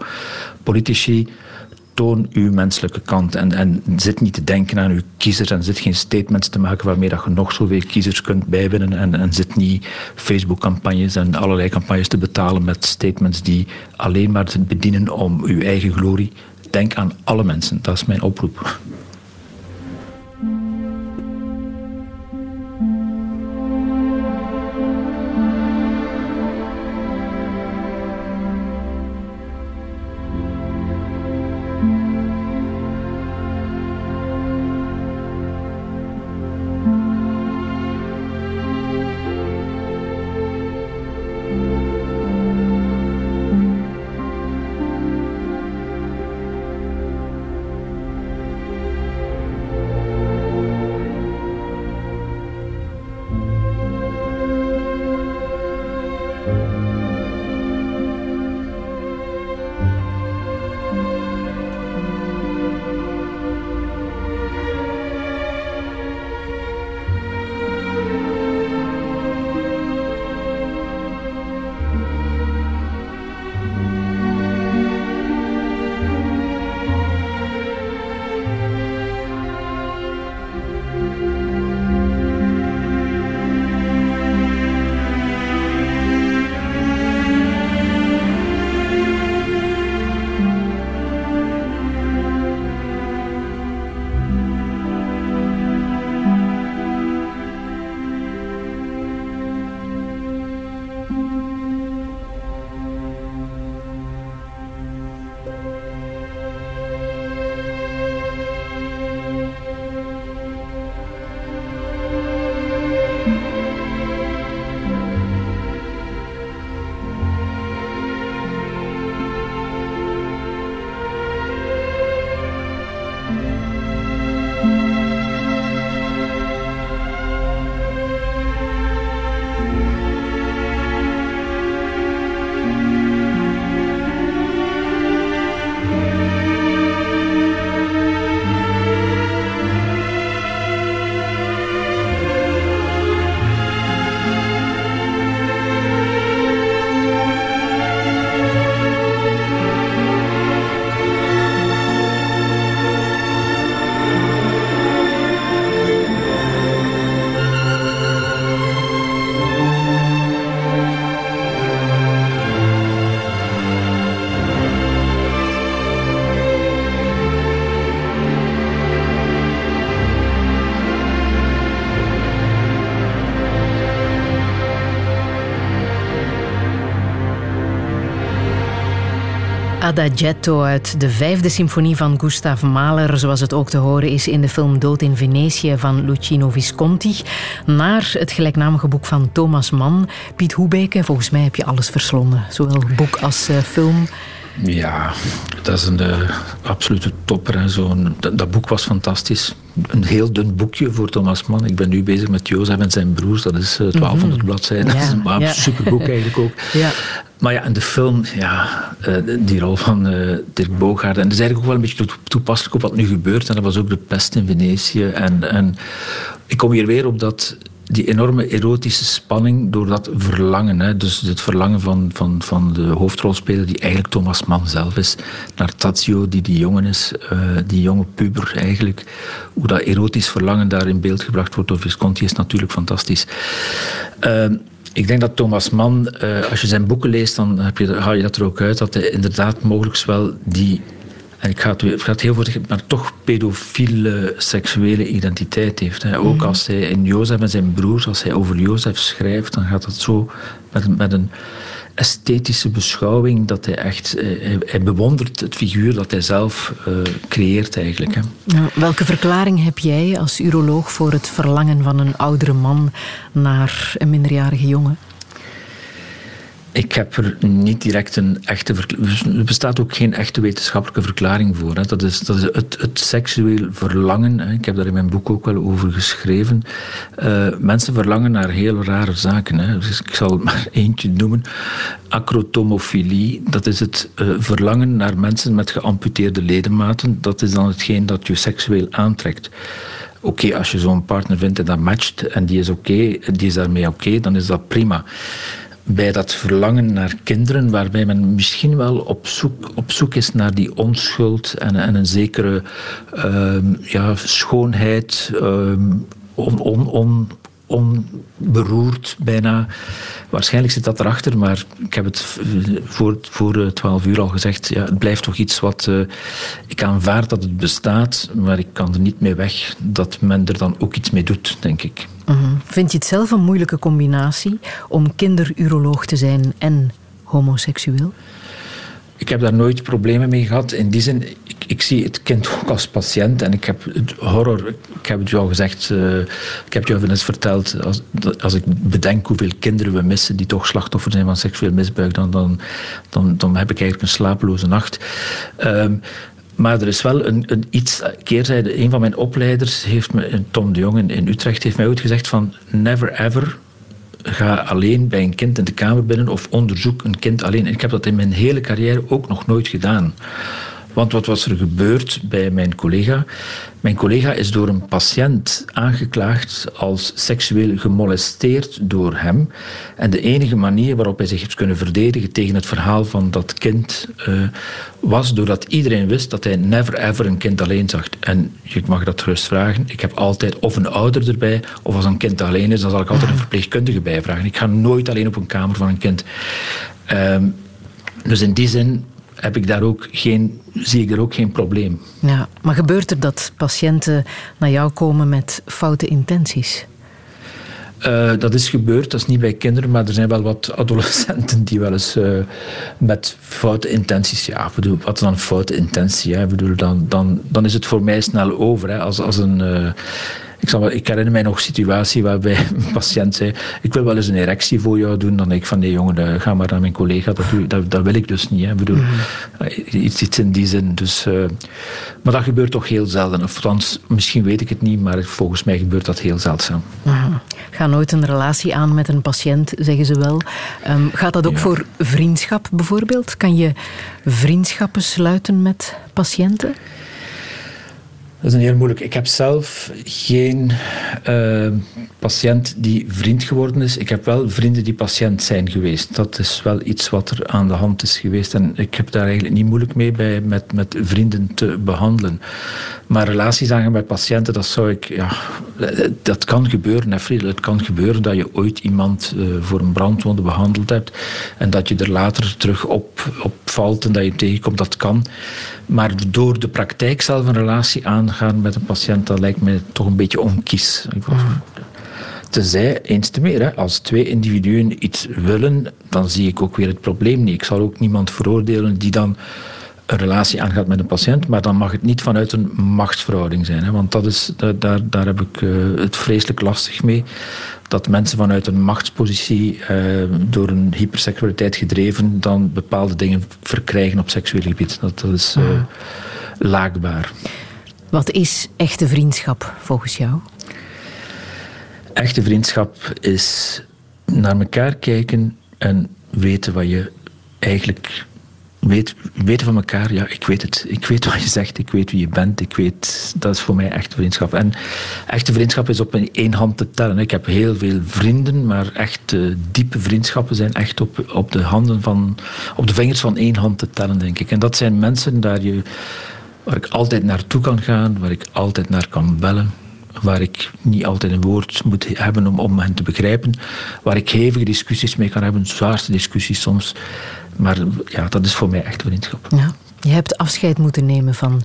Politici, toon uw menselijke kant. En, en zit niet te denken aan uw kiezers en zit geen statements te maken waarmee dat je nog zoveel kiezers kunt bijwinnen. En, en zit niet Facebook-campagnes en allerlei campagnes te betalen met statements die alleen maar bedienen om uw eigen glorie. Denk aan alle mensen. Dat is mijn oproep. Adagietto uit de vijfde symfonie van Gustav Mahler, zoals het ook te horen is in de film Dood in Venetië van Luchino Visconti, naar het gelijknamige boek van Thomas Mann. Piet Hoebeke, volgens mij heb je alles verslonden, zowel boek als uh, film. Ja, dat is een uh, absolute topper. Zo dat, dat, boek was fantastisch. Een heel dun boekje voor Thomas Mann. Ik ben nu bezig met Jozef en zijn broers. Dat is uh, 1200 mm -hmm. bladzijden. Ja, dat is een ja. superboek eigenlijk ook. Ja. Maar ja, in de film, ja, die rol van uh, Dirk Bogaert. En dat is eigenlijk ook wel een beetje toepasselijk op wat nu gebeurt. En dat was ook de pest in Venetië. En, en ik kom hier weer op dat die enorme erotische spanning door dat verlangen. Hè, dus het verlangen van, van, van de hoofdrolspeler, die eigenlijk Thomas Mann zelf is, naar Tazio, die die jongen is, uh, die jonge puber eigenlijk. Hoe dat erotisch verlangen daar in beeld gebracht wordt door Visconti is natuurlijk fantastisch. Uh, ik denk dat Thomas Mann, uh, als je zijn boeken leest, dan heb je, haal je dat er ook uit, dat hij inderdaad mogelijk wel die en ik ga het, ik ga het heel voorzichtig, maar toch pedofiele seksuele identiteit heeft. Hè. Ook mm. als hij in Jozef en zijn broers, als hij over Jozef schrijft, dan gaat dat zo met, met een esthetische beschouwing dat hij echt... Hij, hij bewondert het figuur dat hij zelf uh, creëert eigenlijk. Hè. Ja, welke verklaring heb jij als uroloog voor het verlangen van een oudere man naar een minderjarige jongen? Ik heb er niet direct een echte. Er bestaat ook geen echte wetenschappelijke verklaring voor. Hè. Dat is, dat is het, het seksueel verlangen. Hè. Ik heb daar in mijn boek ook wel over geschreven. Uh, mensen verlangen naar heel rare zaken. Hè. Dus ik zal maar eentje noemen. Acrotomofilie, dat is het uh, verlangen naar mensen met geamputeerde ledematen. Dat is dan hetgeen dat je seksueel aantrekt. Oké, als je zo'n partner vindt en dat matcht en die is oké, die is daarmee oké, dan is dat prima bij dat verlangen naar kinderen, waarbij men misschien wel op zoek, op zoek is naar die onschuld en, en een zekere uh, ja, schoonheid, on, on, on, onberoerd bijna. Waarschijnlijk zit dat erachter, maar ik heb het voor, voor 12 uur al gezegd. Ja, het blijft toch iets wat. Uh, ik aanvaard dat het bestaat, maar ik kan er niet mee weg dat men er dan ook iets mee doet, denk ik. -huh. Vind je het zelf een moeilijke combinatie om kinderuroloog te zijn en homoseksueel? Ik heb daar nooit problemen mee gehad. In die zin, ik, ik zie het kind ook als patiënt. En ik heb het horror, ik heb het jou gezegd, uh, ik heb jou net verteld. Als, als ik bedenk hoeveel kinderen we missen die toch slachtoffer zijn van seksueel misbruik, dan, dan, dan, dan heb ik eigenlijk een slapeloze nacht. Um, maar er is wel een, een iets keerzijde. Een van mijn opleiders, heeft me, Tom de Jong in, in Utrecht, heeft mij ooit gezegd van never ever ga alleen bij een kind in de kamer binnen of onderzoek een kind alleen. En ik heb dat in mijn hele carrière ook nog nooit gedaan. Want wat was er gebeurd bij mijn collega? Mijn collega is door een patiënt aangeklaagd als seksueel gemolesteerd door hem. En de enige manier waarop hij zich heeft kunnen verdedigen tegen het verhaal van dat kind uh, was doordat iedereen wist dat hij never ever een kind alleen zag. En je mag dat gerust vragen. Ik heb altijd of een ouder erbij, of als een kind alleen is, dan zal ik altijd een verpleegkundige bijvragen. Ik ga nooit alleen op een kamer van een kind. Um, dus in die zin heb ik daar ook geen, zie ik er ook geen probleem. Ja, maar gebeurt er dat patiënten naar jou komen met foute intenties? Uh, dat is gebeurd, dat is niet bij kinderen, maar er zijn wel wat adolescenten die wel eens uh, met foute intenties. Ja, bedoel, wat is dan foute intentie? Hè? Bedoel, dan, dan, dan is het voor mij snel over. Hè? Als, als een. Uh, ik, zal, ik herinner mij nog een situatie waarbij een patiënt zei: Ik wil wel eens een erectie voor jou doen. Dan denk ik van nee, jongen, ga maar naar mijn collega. Dat, dat, dat wil ik dus niet. Hè. Ik bedoel, mm -hmm. iets, iets in die zin. Dus, uh, maar dat gebeurt toch heel zelden. Of althans, misschien weet ik het niet, maar volgens mij gebeurt dat heel zeldzaam. Ga nooit een relatie aan met een patiënt, zeggen ze wel. Um, gaat dat ook ja. voor vriendschap bijvoorbeeld? Kan je vriendschappen sluiten met patiënten? Dat is een heel moeilijk. Ik heb zelf geen uh, patiënt die vriend geworden is. Ik heb wel vrienden die patiënt zijn geweest. Dat is wel iets wat er aan de hand is geweest. En ik heb daar eigenlijk niet moeilijk mee bij met, met vrienden te behandelen. Maar relaties aangaan met patiënten, dat zou ik... Ja, dat kan gebeuren, hè, Friedel. Het kan gebeuren dat je ooit iemand uh, voor een brandwonde behandeld hebt en dat je er later terug op, op valt en dat je tegenkomt. Dat kan. Maar door de praktijk zelf een relatie aangaan met een patiënt, dat lijkt me toch een beetje onkies. Tenzij, eens te meer, hè, als twee individuen iets willen, dan zie ik ook weer het probleem niet. Ik zal ook niemand veroordelen die dan een relatie aangaat met een patiënt, maar dan mag het niet vanuit een machtsverhouding zijn. Hè, want dat is, daar, daar, daar heb ik uh, het vreselijk lastig mee. Dat mensen vanuit een machtspositie, uh, door een hyperseksualiteit gedreven, dan bepaalde dingen verkrijgen op seksueel gebied. Dat, dat is uh, laakbaar. Wat is echte vriendschap volgens jou? Echte vriendschap is naar elkaar kijken en weten wat je eigenlijk weet, weten van elkaar, ja, ik weet het. Ik weet wat je zegt, ik weet wie je bent, ik weet, dat is voor mij echte vriendschap. En echte vriendschap is op één hand te tellen. Ik heb heel veel vrienden, maar echt diepe vriendschappen zijn echt op, op de handen van, op de vingers van één hand te tellen, denk ik. En dat zijn mensen daar je, waar ik altijd naartoe kan gaan, waar ik altijd naar kan bellen waar ik niet altijd een woord moet hebben om, om hen te begrijpen, waar ik hevige discussies mee kan hebben, zwaarste discussies soms. Maar ja, dat is voor mij echt vriendschap. Ja. Je hebt afscheid moeten nemen van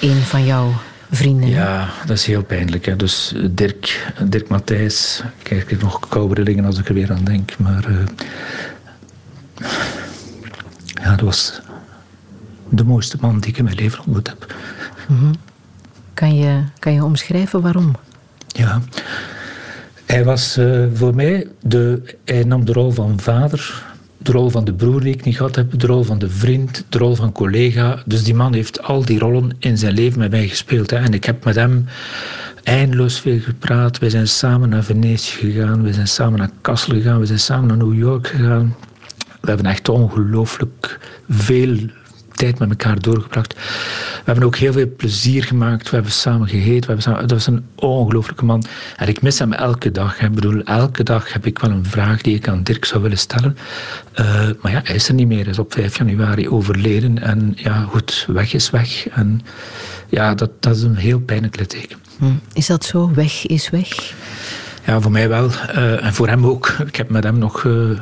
een van jouw vrienden. Ja, dat is heel pijnlijk. Hè. Dus Dirk, Dirk Matthijs, ik krijg nog koude rillingen als ik er weer aan denk. Maar uh, ja, dat was de mooiste man die ik in mijn leven ontmoet heb. Mm -hmm. Kan je, kan je omschrijven waarom? Ja, hij was uh, voor mij, de, hij nam de rol van vader, de rol van de broer die ik niet gehad heb, de rol van de vriend, de rol van collega. Dus die man heeft al die rollen in zijn leven met mij gespeeld. Hè. En ik heb met hem eindeloos veel gepraat. We zijn samen naar Venetië gegaan, we zijn samen naar Kassel gegaan, we zijn samen naar New York gegaan. We hebben echt ongelooflijk veel tijd met elkaar doorgebracht. We hebben ook heel veel plezier gemaakt. We hebben samen gegeten. We hebben samen, dat was een ongelooflijke man. En ik mis hem elke dag. Ik bedoel, elke dag heb ik wel een vraag die ik aan Dirk zou willen stellen. Uh, maar ja, hij is er niet meer. Hij is op 5 januari overleden. En ja, goed, weg is weg. En ja, dat, dat is een heel pijnlijk litteken. Is dat zo? Weg is weg? Ja, voor mij wel. Uh, en voor hem ook. Ik heb met hem nog uh,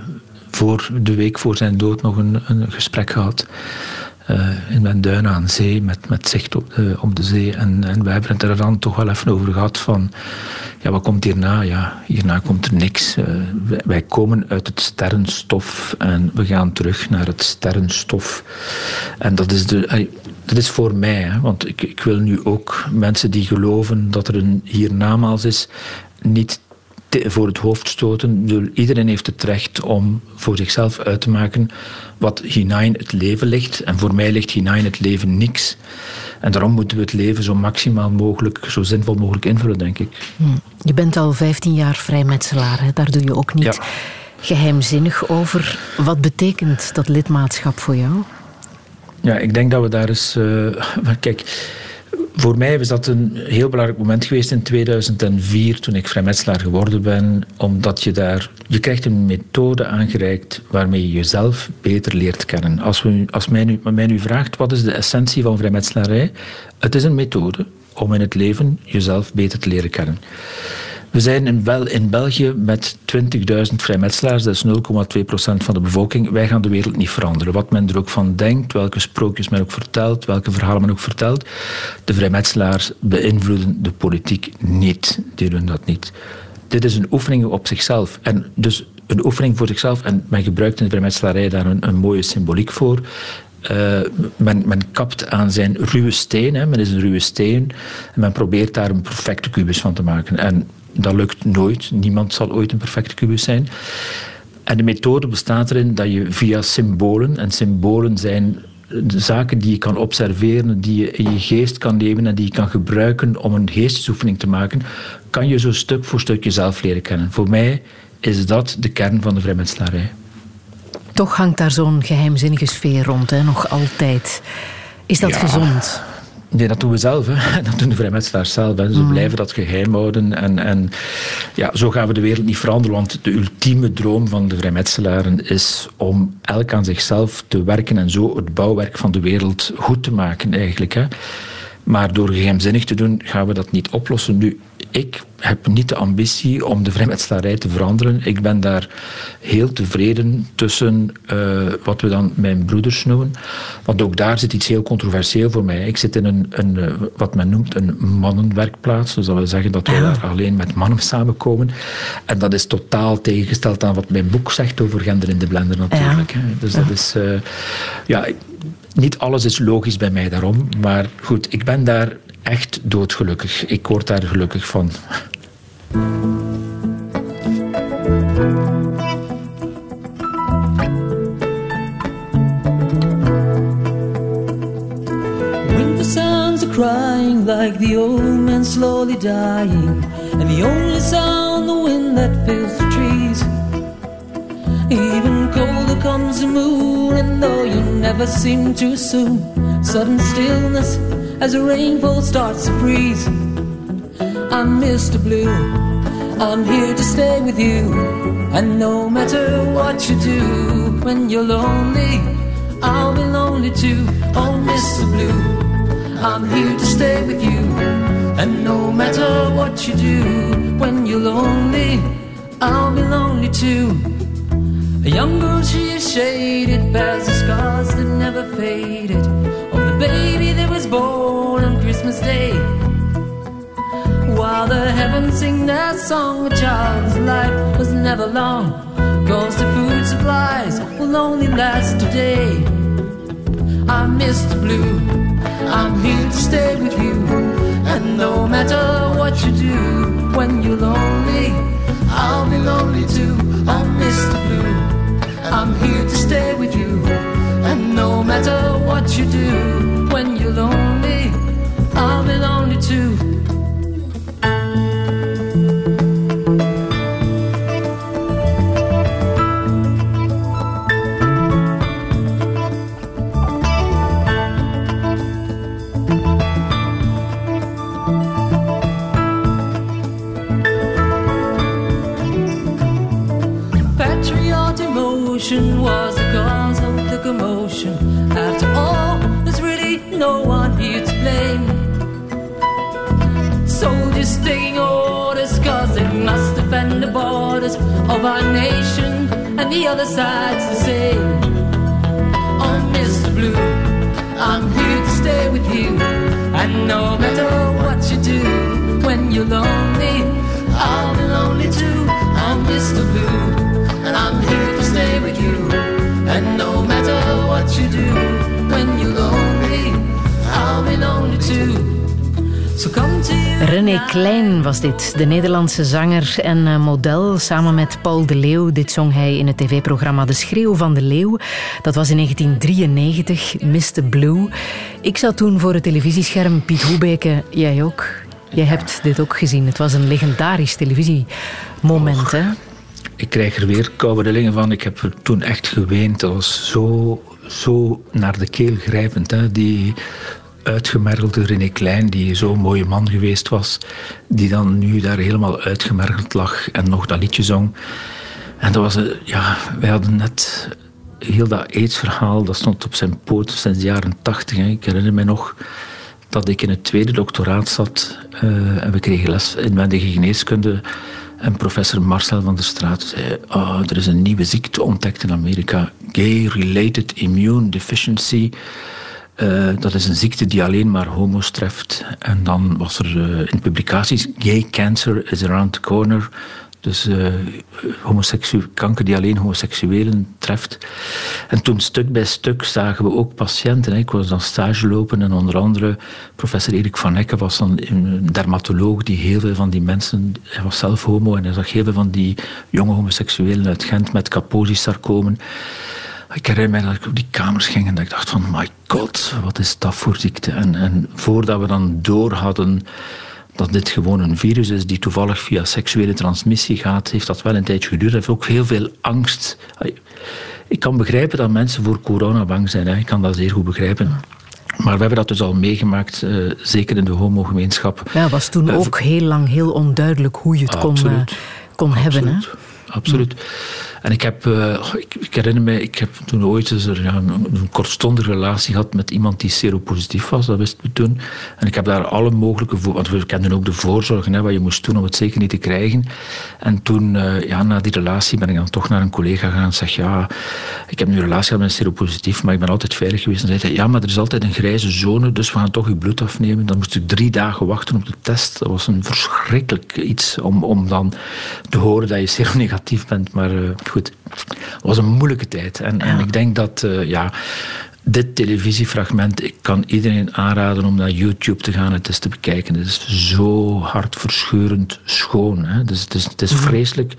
voor de week voor zijn dood nog een, een gesprek gehad. Uh, in mijn duin aan zee, met, met zicht op de, op de zee. En, en wij hebben het er dan toch wel even over gehad van, ja, wat komt hierna? Ja, hierna komt er niks. Uh, wij, wij, komen uit het sterrenstof en we gaan terug naar het sterrenstof. En dat is, de, dat is voor mij, hè, want ik, ik wil nu ook mensen die geloven dat er een hiernamaals is, niet voor het hoofd stoten. Iedereen heeft het recht om voor zichzelf uit te maken wat hinein het leven ligt. En voor mij ligt hinein het leven niks. En daarom moeten we het leven zo maximaal mogelijk, zo zinvol mogelijk invullen, denk ik. Je bent al 15 jaar vrijmetselaar, hè? daar doe je ook niet ja. geheimzinnig over. Wat betekent dat lidmaatschap voor jou? Ja, ik denk dat we daar eens. Uh, kijk voor mij was dat een heel belangrijk moment geweest in 2004, toen ik vrijmetselaar geworden ben, omdat je daar, je krijgt een methode aangereikt waarmee je jezelf beter leert kennen. Als, we, als mij, nu, mij nu vraagt, wat is de essentie van vrijmetselarij? Het is een methode om in het leven jezelf beter te leren kennen. We zijn in, Bel in België met 20.000 vrijmetselaars, dat is 0,2% van de bevolking. Wij gaan de wereld niet veranderen. Wat men er ook van denkt, welke sprookjes men ook vertelt, welke verhalen men ook vertelt. De vrijmetselaars beïnvloeden de politiek niet. Die doen dat niet. Dit is een oefening op zichzelf. En dus een oefening voor zichzelf. En men gebruikt in de vrijmetselarij daar een, een mooie symboliek voor. Uh, men, men, kapt aan zijn ruwe steen. Hè. Men is een ruwe steen. En men probeert daar een perfecte kubus van te maken. En dat lukt nooit. Niemand zal ooit een perfecte kubus zijn. En de methode bestaat erin dat je via symbolen, en symbolen zijn de zaken die je kan observeren, die je in je geest kan nemen en die je kan gebruiken om een geestesoefening te maken, kan je zo stuk voor stuk jezelf leren kennen. Voor mij is dat de kern van de vrijmetselarij. Toch hangt daar zo'n geheimzinnige sfeer rond, hè? nog altijd. Is dat ja. gezond? Nee, dat doen we zelf. Hè. Dat doen de vrijmetselaars zelf. Hè. Ze mm. blijven dat geheim houden. En, en ja, zo gaan we de wereld niet veranderen. Want de ultieme droom van de vrijmetselaren is om elk aan zichzelf te werken en zo het bouwwerk van de wereld goed te maken eigenlijk. Hè. Maar door geheimzinnig te doen, gaan we dat niet oplossen. Nu, ik heb niet de ambitie om de vrijmetselarij te veranderen. Ik ben daar heel tevreden tussen uh, wat we dan mijn broeders noemen. Want ook daar zit iets heel controversieel voor mij. Ik zit in een, een uh, wat men noemt een mannenwerkplaats. Dus dat wil zeggen dat we ja. daar alleen met mannen samenkomen. En dat is totaal tegengesteld aan wat mijn boek zegt over gender in de blender natuurlijk. Ja. Dus dat is... Uh, ja, niet alles is logisch bij mij daarom. Maar goed, ik ben daar echt doodgelukkig. Ik word daar gelukkig van. Crying like the old man slowly dying, and the only sound the wind that fills the trees. Even colder comes the moon, and though you never seem too soon, sudden stillness as the rainfall starts to freeze. I'm Mr. Blue, I'm here to stay with you, and no matter what you do, when you're lonely, I'll be lonely too. Oh, Mr. Blue, I'm here to stay with you, and no matter what you do, when you're lonely, I'll be lonely too. A young girl, she is shaded, bears the scars that never faded of the baby that was born on Christmas Day. While the heavens sing their song, a child's life was never long. Cause the food supplies will only last today. I miss the Blue, I'm here to stay with you. And no matter what you do, when you're lonely, I'll be lonely too. I miss the Blue, I'm here to stay with you. And no matter what you do, when you're lonely, I'll be lonely too. Other side's the same. Oh, Mr. Blue, I'm here to stay with you, and no matter what you do, when you're lonely, I'll be lonely too. I'm Mr. Blue and I'm here to stay with you. And no matter what you do, René. Klein was dit, de Nederlandse zanger en eh, model. Samen met Paul de Leeuw. Dit zong hij in het tv-programma De Schreeuw van de Leeuw. Dat was in 1993, Mr. Blue. Ik zat toen voor het televisiescherm. Piet Hoebeke, jij ook. Jij hebt dit ook gezien. Het was een legendarisch televisiemoment, hè? Ik krijg er weer koude rillingen van. Ik heb er toen echt geweend. Dat was zo, zo naar de keel grijpend. Hè? Die uitgemergelde René Klein, die zo'n mooie man geweest was, die dan nu daar helemaal uitgemergeld lag en nog dat liedje zong. En dat was, eh, ja, wij hadden net heel dat AIDS-verhaal, dat stond op zijn poot sinds de jaren tachtig. Ik herinner me nog dat ik in het tweede doctoraat zat eh, en we kregen les inwendige geneeskunde. En professor Marcel van der Straat zei: oh, Er is een nieuwe ziekte ontdekt in Amerika, gay-related immune deficiency. Eh, dat is een ziekte die alleen maar homo's treft. En dan was er eh, in publicaties: Gay cancer is around the corner. Dus uh, kanker die alleen homoseksuelen treft. En toen stuk bij stuk zagen we ook patiënten. Hè. Ik was dan stage lopen en onder andere professor Erik van Hekken was dan een dermatoloog die heel veel van die mensen... Hij was zelf homo en hij zag heel veel van die jonge homoseksuelen uit Gent met Kaposi-sarcomen. Ik herinner mij dat ik op die kamers ging en dat ik dacht van... My god, wat is dat voor ziekte? En, en voordat we dan door hadden dat dit gewoon een virus is die toevallig via seksuele transmissie gaat, heeft dat wel een tijdje geduurd. heeft ook heel veel angst. Ik kan begrijpen dat mensen voor corona bang zijn. Hè. Ik kan dat zeer goed begrijpen. Maar we hebben dat dus al meegemaakt, uh, zeker in de homogemeenschap. Ja, was toen uh, ook heel lang heel onduidelijk hoe je het kon, uh, kon hebben. Hè? Absoluut. En ik heb, uh, ik, ik, herinner me, ik heb toen ooit eens er, een, kortstondige relatie gehad met iemand die seropositief was, dat wisten we toen. En ik heb daar alle mogelijke, want we kenden ook de voorzorgen, hè, wat je moest doen om het zeker niet te krijgen. En toen, uh, ja, na die relatie ben ik dan toch naar een collega gegaan en zeg, ja, ik heb nu een relatie gehad met seropositief, maar ik ben altijd veilig geweest. En zei ja, maar er is altijd een grijze zone, dus we gaan toch je bloed afnemen. Dan moest ik drie dagen wachten op de test. Dat was een verschrikkelijk iets om, om dan te horen dat je seronegatief bent, maar... Uh, goed, het was een moeilijke tijd. En, en ik denk dat, uh, ja, dit televisiefragment, ik kan iedereen aanraden om naar YouTube te gaan en het eens te bekijken. Het is zo hartverscheurend schoon. Hè? Dus het, is, het is vreselijk,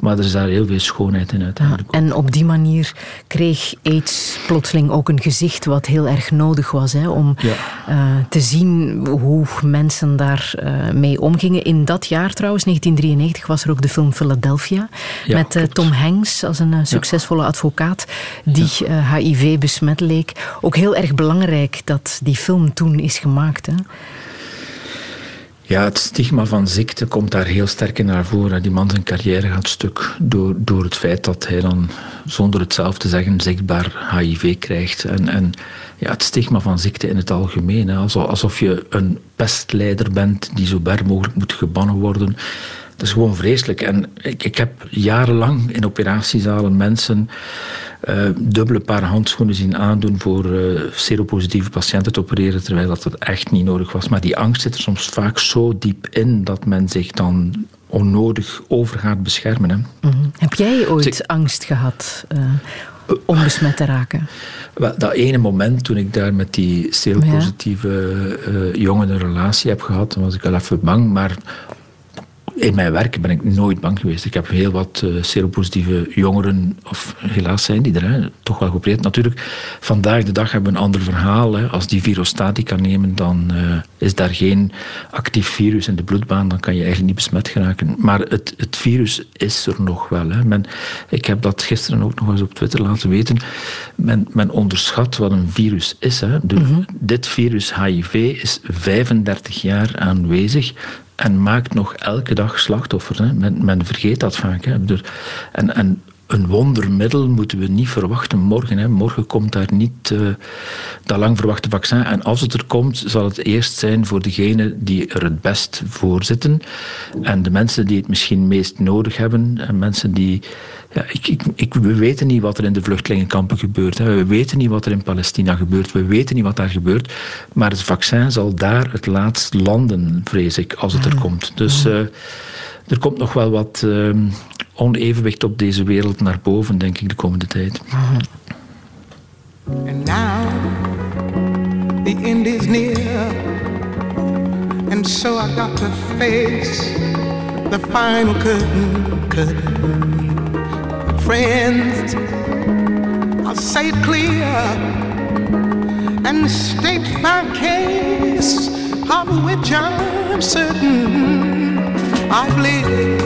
maar er is daar heel veel schoonheid in uiteindelijk. En op die manier kreeg AIDS plotseling ook een gezicht wat heel erg nodig was hè, om Ja. eh, te zien hoe mensen daar eh, mee omgingen. In dat jaar trouwens, 1993, was er ook de film Philadelphia Ja, met eh. Tom Hanks als een succesvolle advocaat die HIV besmet leek. Ook heel erg belangrijk dat die film toen is gemaakt. Hè? Ja, het stigma van ziekte komt daar heel sterk in naar voren. Die man zijn carrière gaat stuk door, door het feit dat hij dan, zonder het zelf te zeggen, zichtbaar HIV krijgt. En, en ja, het stigma van ziekte in het algemeen. Hè. Alsof, je een pestleider bent die zo ver mogelijk moet gebannen worden. Dat is gewoon vreselijk. En ik, ik heb jarenlang in operatiezalen mensen eh, dubbele paar handschoenen zien aandoen voor eh, seropositieve patiënten te opereren, terwijl dat, dat echt niet nodig was. Maar die angst zit er soms vaak zo diep in dat men zich dan onnodig over gaat beschermen. Hè. Mhm. Heb jij ooit angst gehad eh, om besmet te raken? Dat ene moment toen ik daar met die seropositieve eh, jongen een relatie heb gehad, dan was ik wel even bang. Maar in mijn werk ben ik nooit bang geweest. Ik heb heel wat eh, seropositieve jongeren, of helaas zijn die er, hè, toch wel geopereerd. Natuurlijk, vandaag de dag hebben we een ander verhaal. Hè. Als die virostatica nemen, dan eh, is daar geen actief virus in de bloedbaan. Dan kan je eigenlijk niet besmet geraken. Maar het, het virus is er nog wel. Hè. Men, ik heb dat gisteren ook nog eens op Twitter laten weten. Men, men onderschat wat een virus is. Hè. De, Dit virus HIV is 35 jaar aanwezig en maakt nog elke dag slachtoffers. Hè. Men, men vergeet dat vaak. Hè. En, en een wondermiddel moeten we niet verwachten morgen. Hè. Morgen komt daar niet eh, dat lang verwachte vaccin. En als het er komt, zal het eerst zijn voor degenen die er het best voor zitten. En de mensen die het misschien meest nodig hebben. En mensen die... Ja, ik, ik, ik, we weten niet wat er in de vluchtelingenkampen gebeurt. Hè. We weten niet wat er in Palestina gebeurt. We weten niet wat daar gebeurt. Maar het vaccin zal daar het laatst landen, vrees ik, als het er komt. Dus eh, er komt nog wel wat eh, onevenwicht op deze wereld naar boven, denk ik, de komende tijd. And now the end is near. And so I got to face the final curtain. curtain. Friends, I'll say it clear and state my case, of which I'm certain. I've lived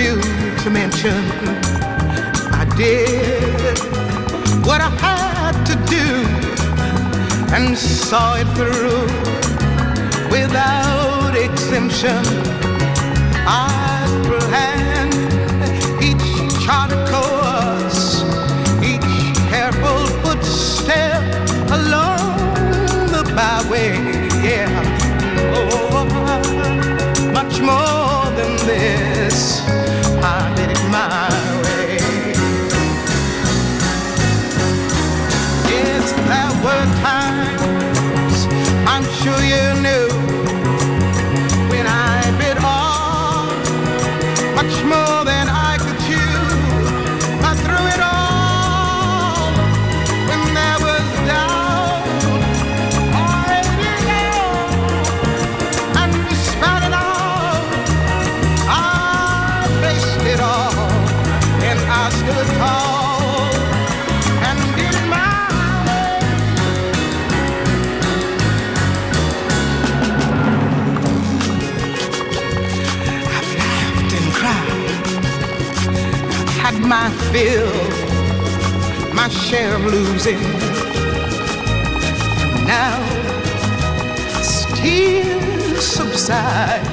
few to mention. I did what I had to do and saw it through without exemption. I planned feel my share of losing. Now tears subside.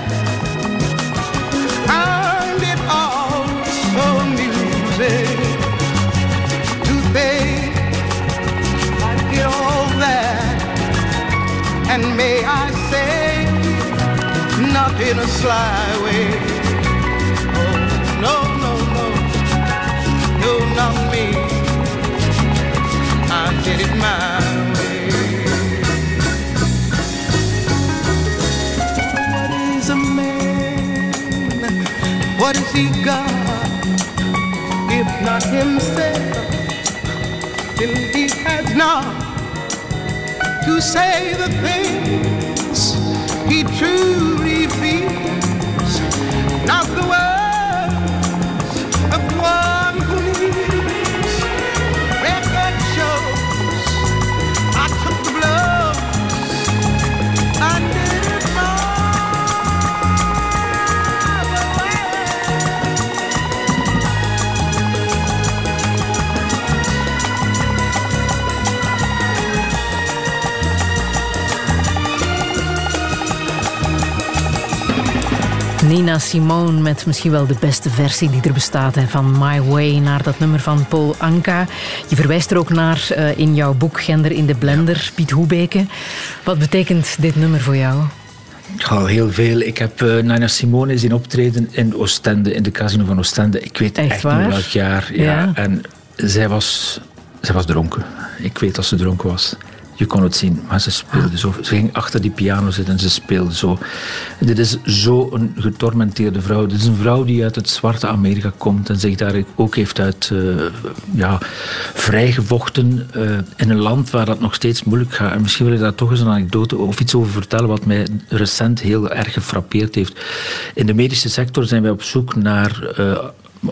Find it all so amusing Do they I did all that, and may I say, not in a sly way. What has he got? If not himself, then he has not to say the things he truly Nina Simone met misschien wel de beste versie die er bestaat hè, van My Way naar dat nummer van Paul Anka. Je verwijst er ook naar eh, in jouw boek Gender in de Blender, Piet Hoebeke. Wat betekent dit nummer voor jou? Oh, heel veel. Ik heb eh, Nina Simone zien optreden in Oostende, in de casino van Oostende. Ik weet Echt echt, waar? niet welk jaar. Ja. Ja. En zij was, zij was dronken. Ik weet dat ze dronken was. Je kon het zien, maar ze speelde zo. Ze ging achter die piano zitten en ze speelde zo. Dit is zo'n getormenteerde vrouw. Dit is een vrouw die uit het zwarte Amerika komt en zich daar ook heeft uit eh, ja, vrijgevochten eh, in een land waar dat nog steeds moeilijk gaat. En misschien wil ik daar toch eens een anekdote of iets over vertellen wat mij recent heel erg gefrappeerd heeft. In de medische sector zijn wij op zoek naar eh,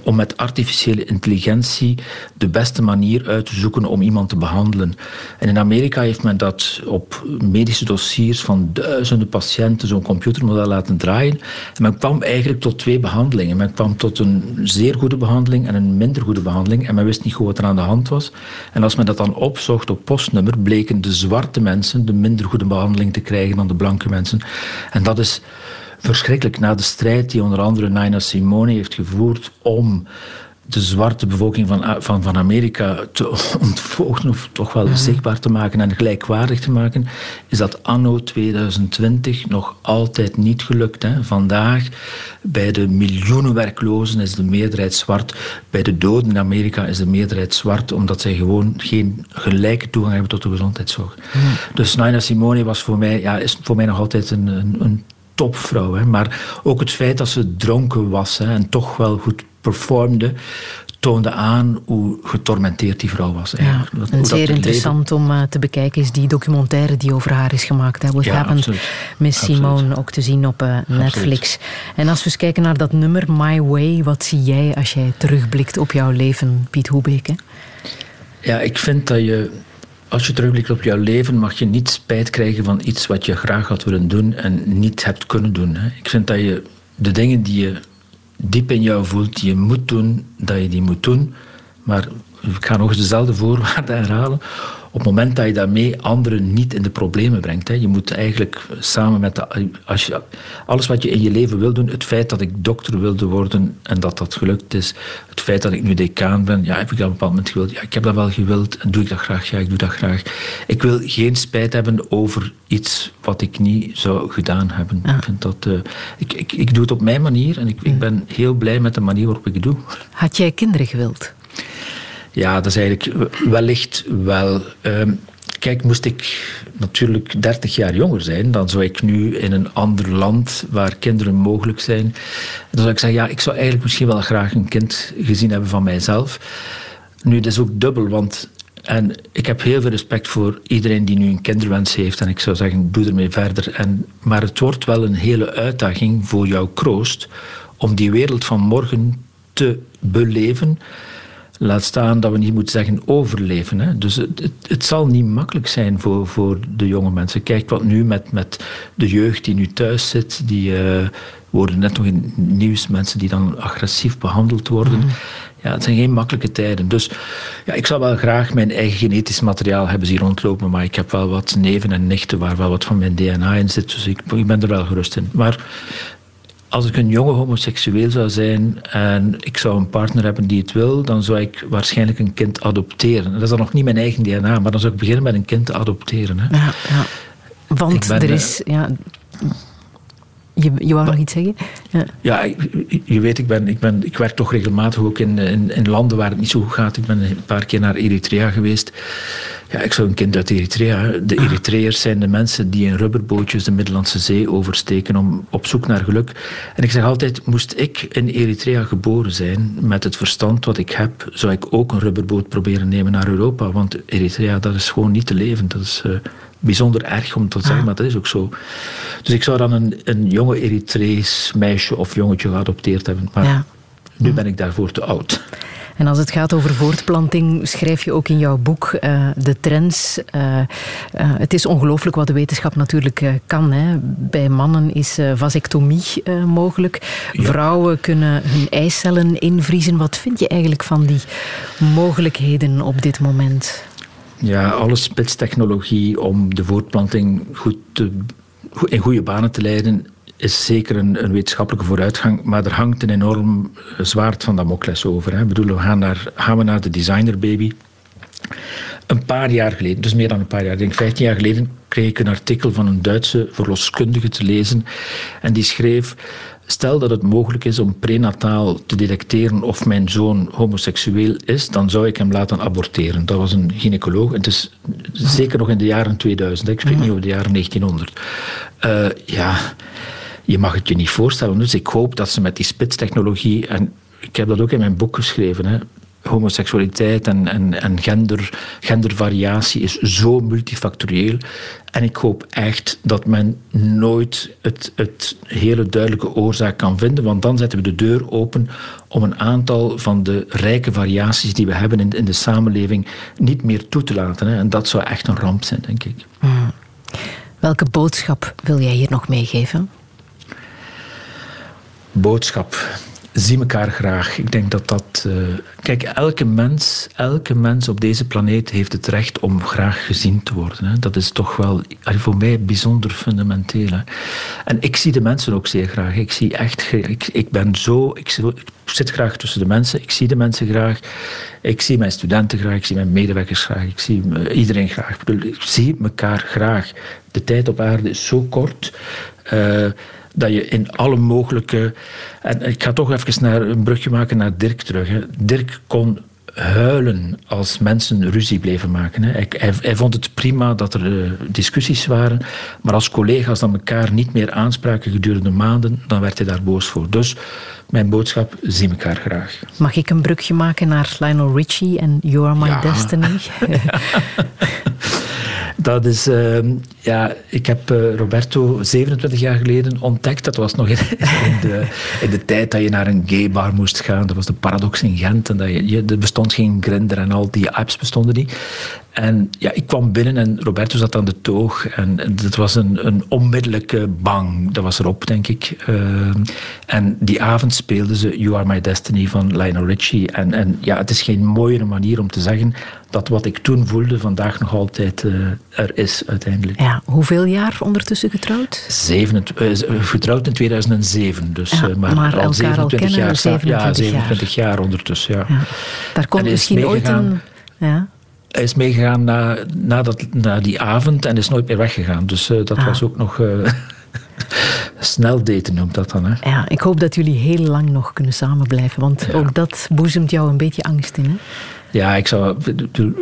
om met artificiële intelligentie de beste manier uit te zoeken om iemand te behandelen. En in Amerika heeft men dat op medische dossiers van duizenden patiënten zo'n computermodel laten draaien. En men kwam eigenlijk tot twee behandelingen. Men kwam tot een zeer goede behandeling en een minder goede behandeling. En men wist niet goed wat er aan de hand was. En als men dat dan opzocht op postnummer, bleken de zwarte mensen de minder goede behandeling te krijgen dan de blanke mensen. En dat is verschrikkelijk. Na de strijd die onder andere Nina Simone heeft gevoerd om de zwarte bevolking van, van, van Amerika te ontvolgen of toch wel zichtbaar te maken en gelijkwaardig te maken, is dat anno 2020 nog altijd niet gelukt. Hè. Vandaag, bij de miljoenen werklozen, is de meerderheid zwart. Bij de doden in Amerika is de meerderheid zwart, omdat zij gewoon geen gelijke toegang hebben tot de gezondheidszorg. Dus Nina Simone was voor mij, ja, is voor mij nog altijd een, een, een topvrouw. Hè. Maar ook het feit dat ze dronken was hè, en toch wel goed performde, toonde aan hoe getormenteerd die vrouw was. Ja, eigenlijk. En zeer leven- interessant om eh, te bekijken is die documentaire die over haar is gemaakt. Hè. What Ja, Happened absoluut. Miss Absoluut. Simone, ook te zien op eh, Netflix. En als we eens kijken naar dat nummer My Way, wat zie jij als jij terugblikt op jouw leven, Piet Hoebeke? Ja, ik vind dat je, als je terugblikt op jouw leven, mag je niet spijt krijgen van iets wat je graag had willen doen en niet hebt kunnen doen. Hè. Ik vind dat je de dingen die je diep in jou voelt, die je moet doen, dat je die moet doen. Maar ik ga nog eens dezelfde voorwaarden herhalen. Op het moment dat je daarmee anderen niet in de problemen brengt. Hè. Je moet eigenlijk samen met de, als je, alles wat je in je leven wil doen, het feit dat ik dokter wilde worden en dat dat gelukt is, het feit dat ik nu decaan ben, ja, heb ik dat op een bepaald moment gewild? Ja, ik heb dat wel gewild en doe ik dat graag? Ja, ik doe dat graag. Ik wil geen spijt hebben over iets wat ik niet zou gedaan hebben. Ik, vind dat, eh, ik, ik, ik doe het op mijn manier en ik, ik ben heel blij met de manier waarop ik het doe. Had jij kinderen gewild? Ja, dat is eigenlijk wellicht wel. Ehm, kijk, moest ik natuurlijk 30 jaar jonger zijn, dan zou ik nu in een ander land waar kinderen mogelijk zijn. Dan zou ik zeggen, ja, ik zou eigenlijk misschien wel graag een kind gezien hebben van mijzelf. Nu, dat is ook dubbel, want en ik heb heel veel respect voor iedereen die nu een kinderwens heeft. En ik zou zeggen, doe ermee verder. En, maar het wordt wel een hele uitdaging voor jouw kroost om die wereld van morgen te beleven. Laat staan dat we niet moeten zeggen overleven. Hè. Dus het, het, het zal niet makkelijk zijn voor, voor de jonge mensen. Kijk wat nu met, met de jeugd die nu thuis zit. Die uh, worden net nog in nieuws mensen die dan agressief behandeld worden. Mm. Ja, het zijn geen makkelijke tijden. Dus ja, ik zou wel graag mijn eigen genetisch materiaal hebben zien rondlopen. Maar ik heb wel wat neven en nichten waar wel wat van mijn DNA in zit. Dus ik, ik ben er wel gerust in. Maar als ik een jonge homoseksueel zou zijn en ik zou een partner hebben die het wil, dan zou ik waarschijnlijk een kind adopteren. Dat is dan nog niet mijn eigen DNA, maar dan zou ik beginnen met een kind te adopteren. Hè. Ja, ja. Want er is... Ja, Je, je wou nog iets zeggen? Ja. Je- weet, ik, ben, ik, ben, ik werk toch regelmatig ook in, in, landen waar het niet zo goed gaat. Ik ben een paar keer naar Eritrea geweest. Ja, ik zou een kind uit Eritrea. De Eritreërs zijn de mensen die in rubberbootjes de Middellandse Zee oversteken om, op zoek naar geluk. En ik zeg altijd, moest ik in Eritrea geboren zijn, met het verstand wat ik heb, zou ik ook een rubberboot proberen nemen naar Europa. Want Eritrea, dat is gewoon niet te leven. Dat is... eh, bijzonder erg om te zeggen, maar dat is ook zo. Dus ik zou dan een, een jonge Eritrees meisje of jongetje geadopteerd hebben. Maar Ja. nu ben ik daarvoor te oud. En als het gaat over voortplanting, schrijf je ook in jouw boek eh, de trends. Eh, eh, het is ongelooflijk wat de wetenschap natuurlijk kan. Hè. Bij mannen is vasectomie mogelijk. Vrouwen kunnen hun eicellen invriezen. Wat vind je eigenlijk van die mogelijkheden op dit moment? Ja, alle spitstechnologie om de voortplanting goed te, in goede banen te leiden is zeker een, een wetenschappelijke vooruitgang, maar er hangt een enorm eh, zwaard van Damocles over. Hè. Ik bedoel, we gaan naar, gaan we naar de designerbaby. Een paar jaar geleden, dus meer dan een paar jaar, ik denk 15 jaar geleden, kreeg ik een artikel van een Duitse verloskundige te lezen. En die schreef: Stel dat het mogelijk is om prenataal te detecteren of mijn zoon homoseksueel is, dan zou ik hem laten aborteren. Dat was een gynaecoloog. En het is zeker nog in de jaren 2000. hè. Ik spreek niet over de jaren 1900. Eh, ja, je mag het je niet voorstellen. Dus ik hoop dat ze met die spitstechnologie, en ik heb dat ook in mijn boek geschreven, hè, homoseksualiteit en, en, en gender, gendervariatie is zo multifactorieel. En ik hoop echt dat men nooit het, het hele duidelijke oorzaak kan vinden, want dan zetten we de deur open om een aantal van de rijke variaties die we hebben in, in de samenleving niet meer toe te laten. Hè. En dat zou echt een ramp zijn, denk ik. Welke boodschap wil jij hier nog meegeven? boodschap. Zie elkaar graag. Ik denk dat dat. eh, kijk, elke mens, elke mens op deze planeet heeft het recht om graag gezien te worden. Hè. Dat is toch wel voor mij bijzonder fundamenteel. Hè. En ik zie de mensen ook zeer graag. Ik zie echt. Ik, ik ben zo. Ik, zit graag tussen de mensen. Ik zie de mensen graag. Ik zie mijn studenten graag. Ik zie mijn medewerkers graag. Ik zie eh, iedereen graag. Ik zie elkaar graag. De tijd op aarde is zo kort. eh, dat je in alle mogelijke. En ik ga toch even naar een brugje maken naar Dirk terug. Hè. Dirk kon huilen als mensen ruzie bleven maken. Hè. Hij, hij, vond het prima dat er eh, discussies waren, maar als collega's dan elkaar niet meer aanspraken gedurende maanden, dan werd hij daar boos voor. Dus mijn boodschap, zie elkaar graag. Mag ik een brugje maken naar Lionel Richie en You Are My Ja. Destiny? Dat is, ehm, ja, ik heb eh, Roberto 27 jaar geleden ontdekt. Dat was nog in, in, de, in de tijd dat je naar een gaybar moest gaan. Dat was de paradox in Gent. En dat je, je, er bestond geen Grindr en al die apps bestonden niet. En ja, ik kwam binnen en Roberto zat aan de toog. En het was een, een onmiddellijke bang. Dat was erop, denk ik. Ehm, en die avond speelden ze You Are My Destiny van Lionel Richie. En, en ja, het is geen mooiere manier om te zeggen dat wat ik toen voelde vandaag nog altijd eh, er is uiteindelijk. ja, hoeveel jaar ondertussen getrouwd? Zeven, eh, getrouwd in 2007, dus Ja, eh, maar, maar al elkaar al 27 kennen, jaar. sta- 27 ja, jaar. 27 jaar ondertussen, ja. Ja. Daar komt En is misschien ooit een... Ja. Hij is meegegaan na, na, dat, na die avond en is nooit meer weggegaan. Dus eh, dat Ah. was ook nog... eh, snel daten noemt dat dan, hè. ja, ik hoop dat jullie heel lang nog kunnen samen blijven, want ook dat boezemt jou een beetje angst in. Hè? Ja, ik zou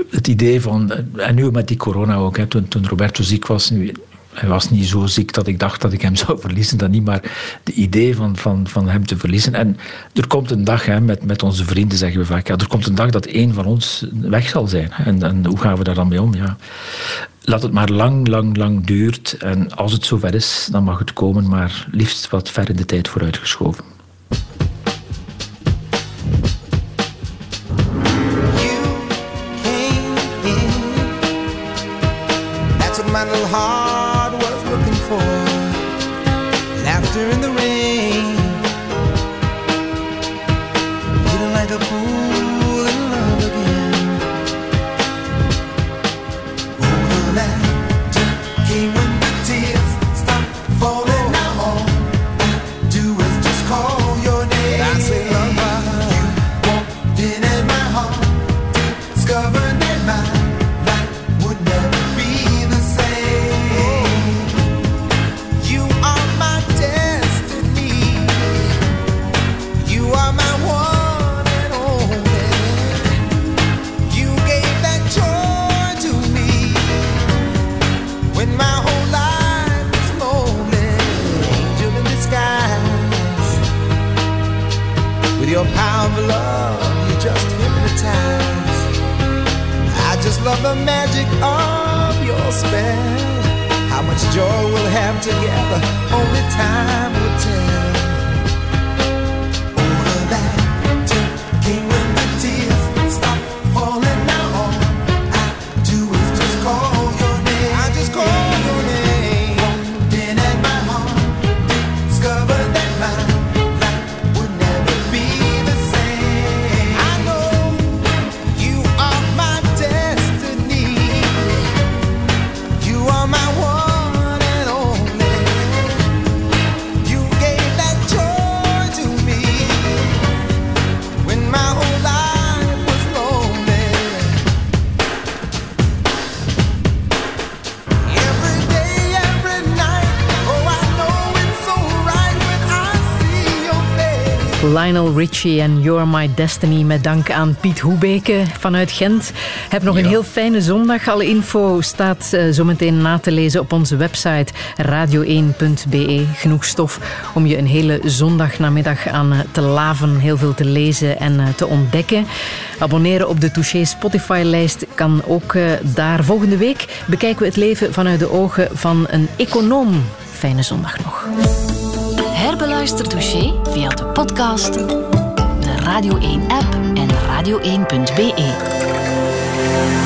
het idee van. En nu met die corona ook. Hè, toen, toen Roberto ziek was. Nu, hij was niet zo ziek dat ik dacht dat ik hem zou verliezen. Dat niet, maar het idee van, van, van hem te verliezen. En er komt een dag, hè, met, met onze vrienden zeggen we vaak. Ja, er komt een dag dat één van ons weg zal zijn. En, en hoe gaan we daar dan mee om? Ja. Laat het maar lang, lang, lang duurt. En als het zover is, dan mag het komen. Maar liefst wat ver in de tijd vooruitgeschoven. Together, Lionel Richie en You're My Destiny met dank aan Piet Hoebeke vanuit Gent. Heb nog een heel fijne zondag. Alle info staat eh, zometeen na te lezen op onze website radio1.be. Genoeg stof om je een hele zondagnamiddag aan eh, te laven, heel veel te lezen en eh, te ontdekken. Abonneren op de Touché Spotify-lijst kan ook daar. Volgende week bekijken we het leven vanuit de ogen van een econoom. Fijne zondag nog. Herbeluister Touché via de podcast, de Radio 1-app en radio1.be.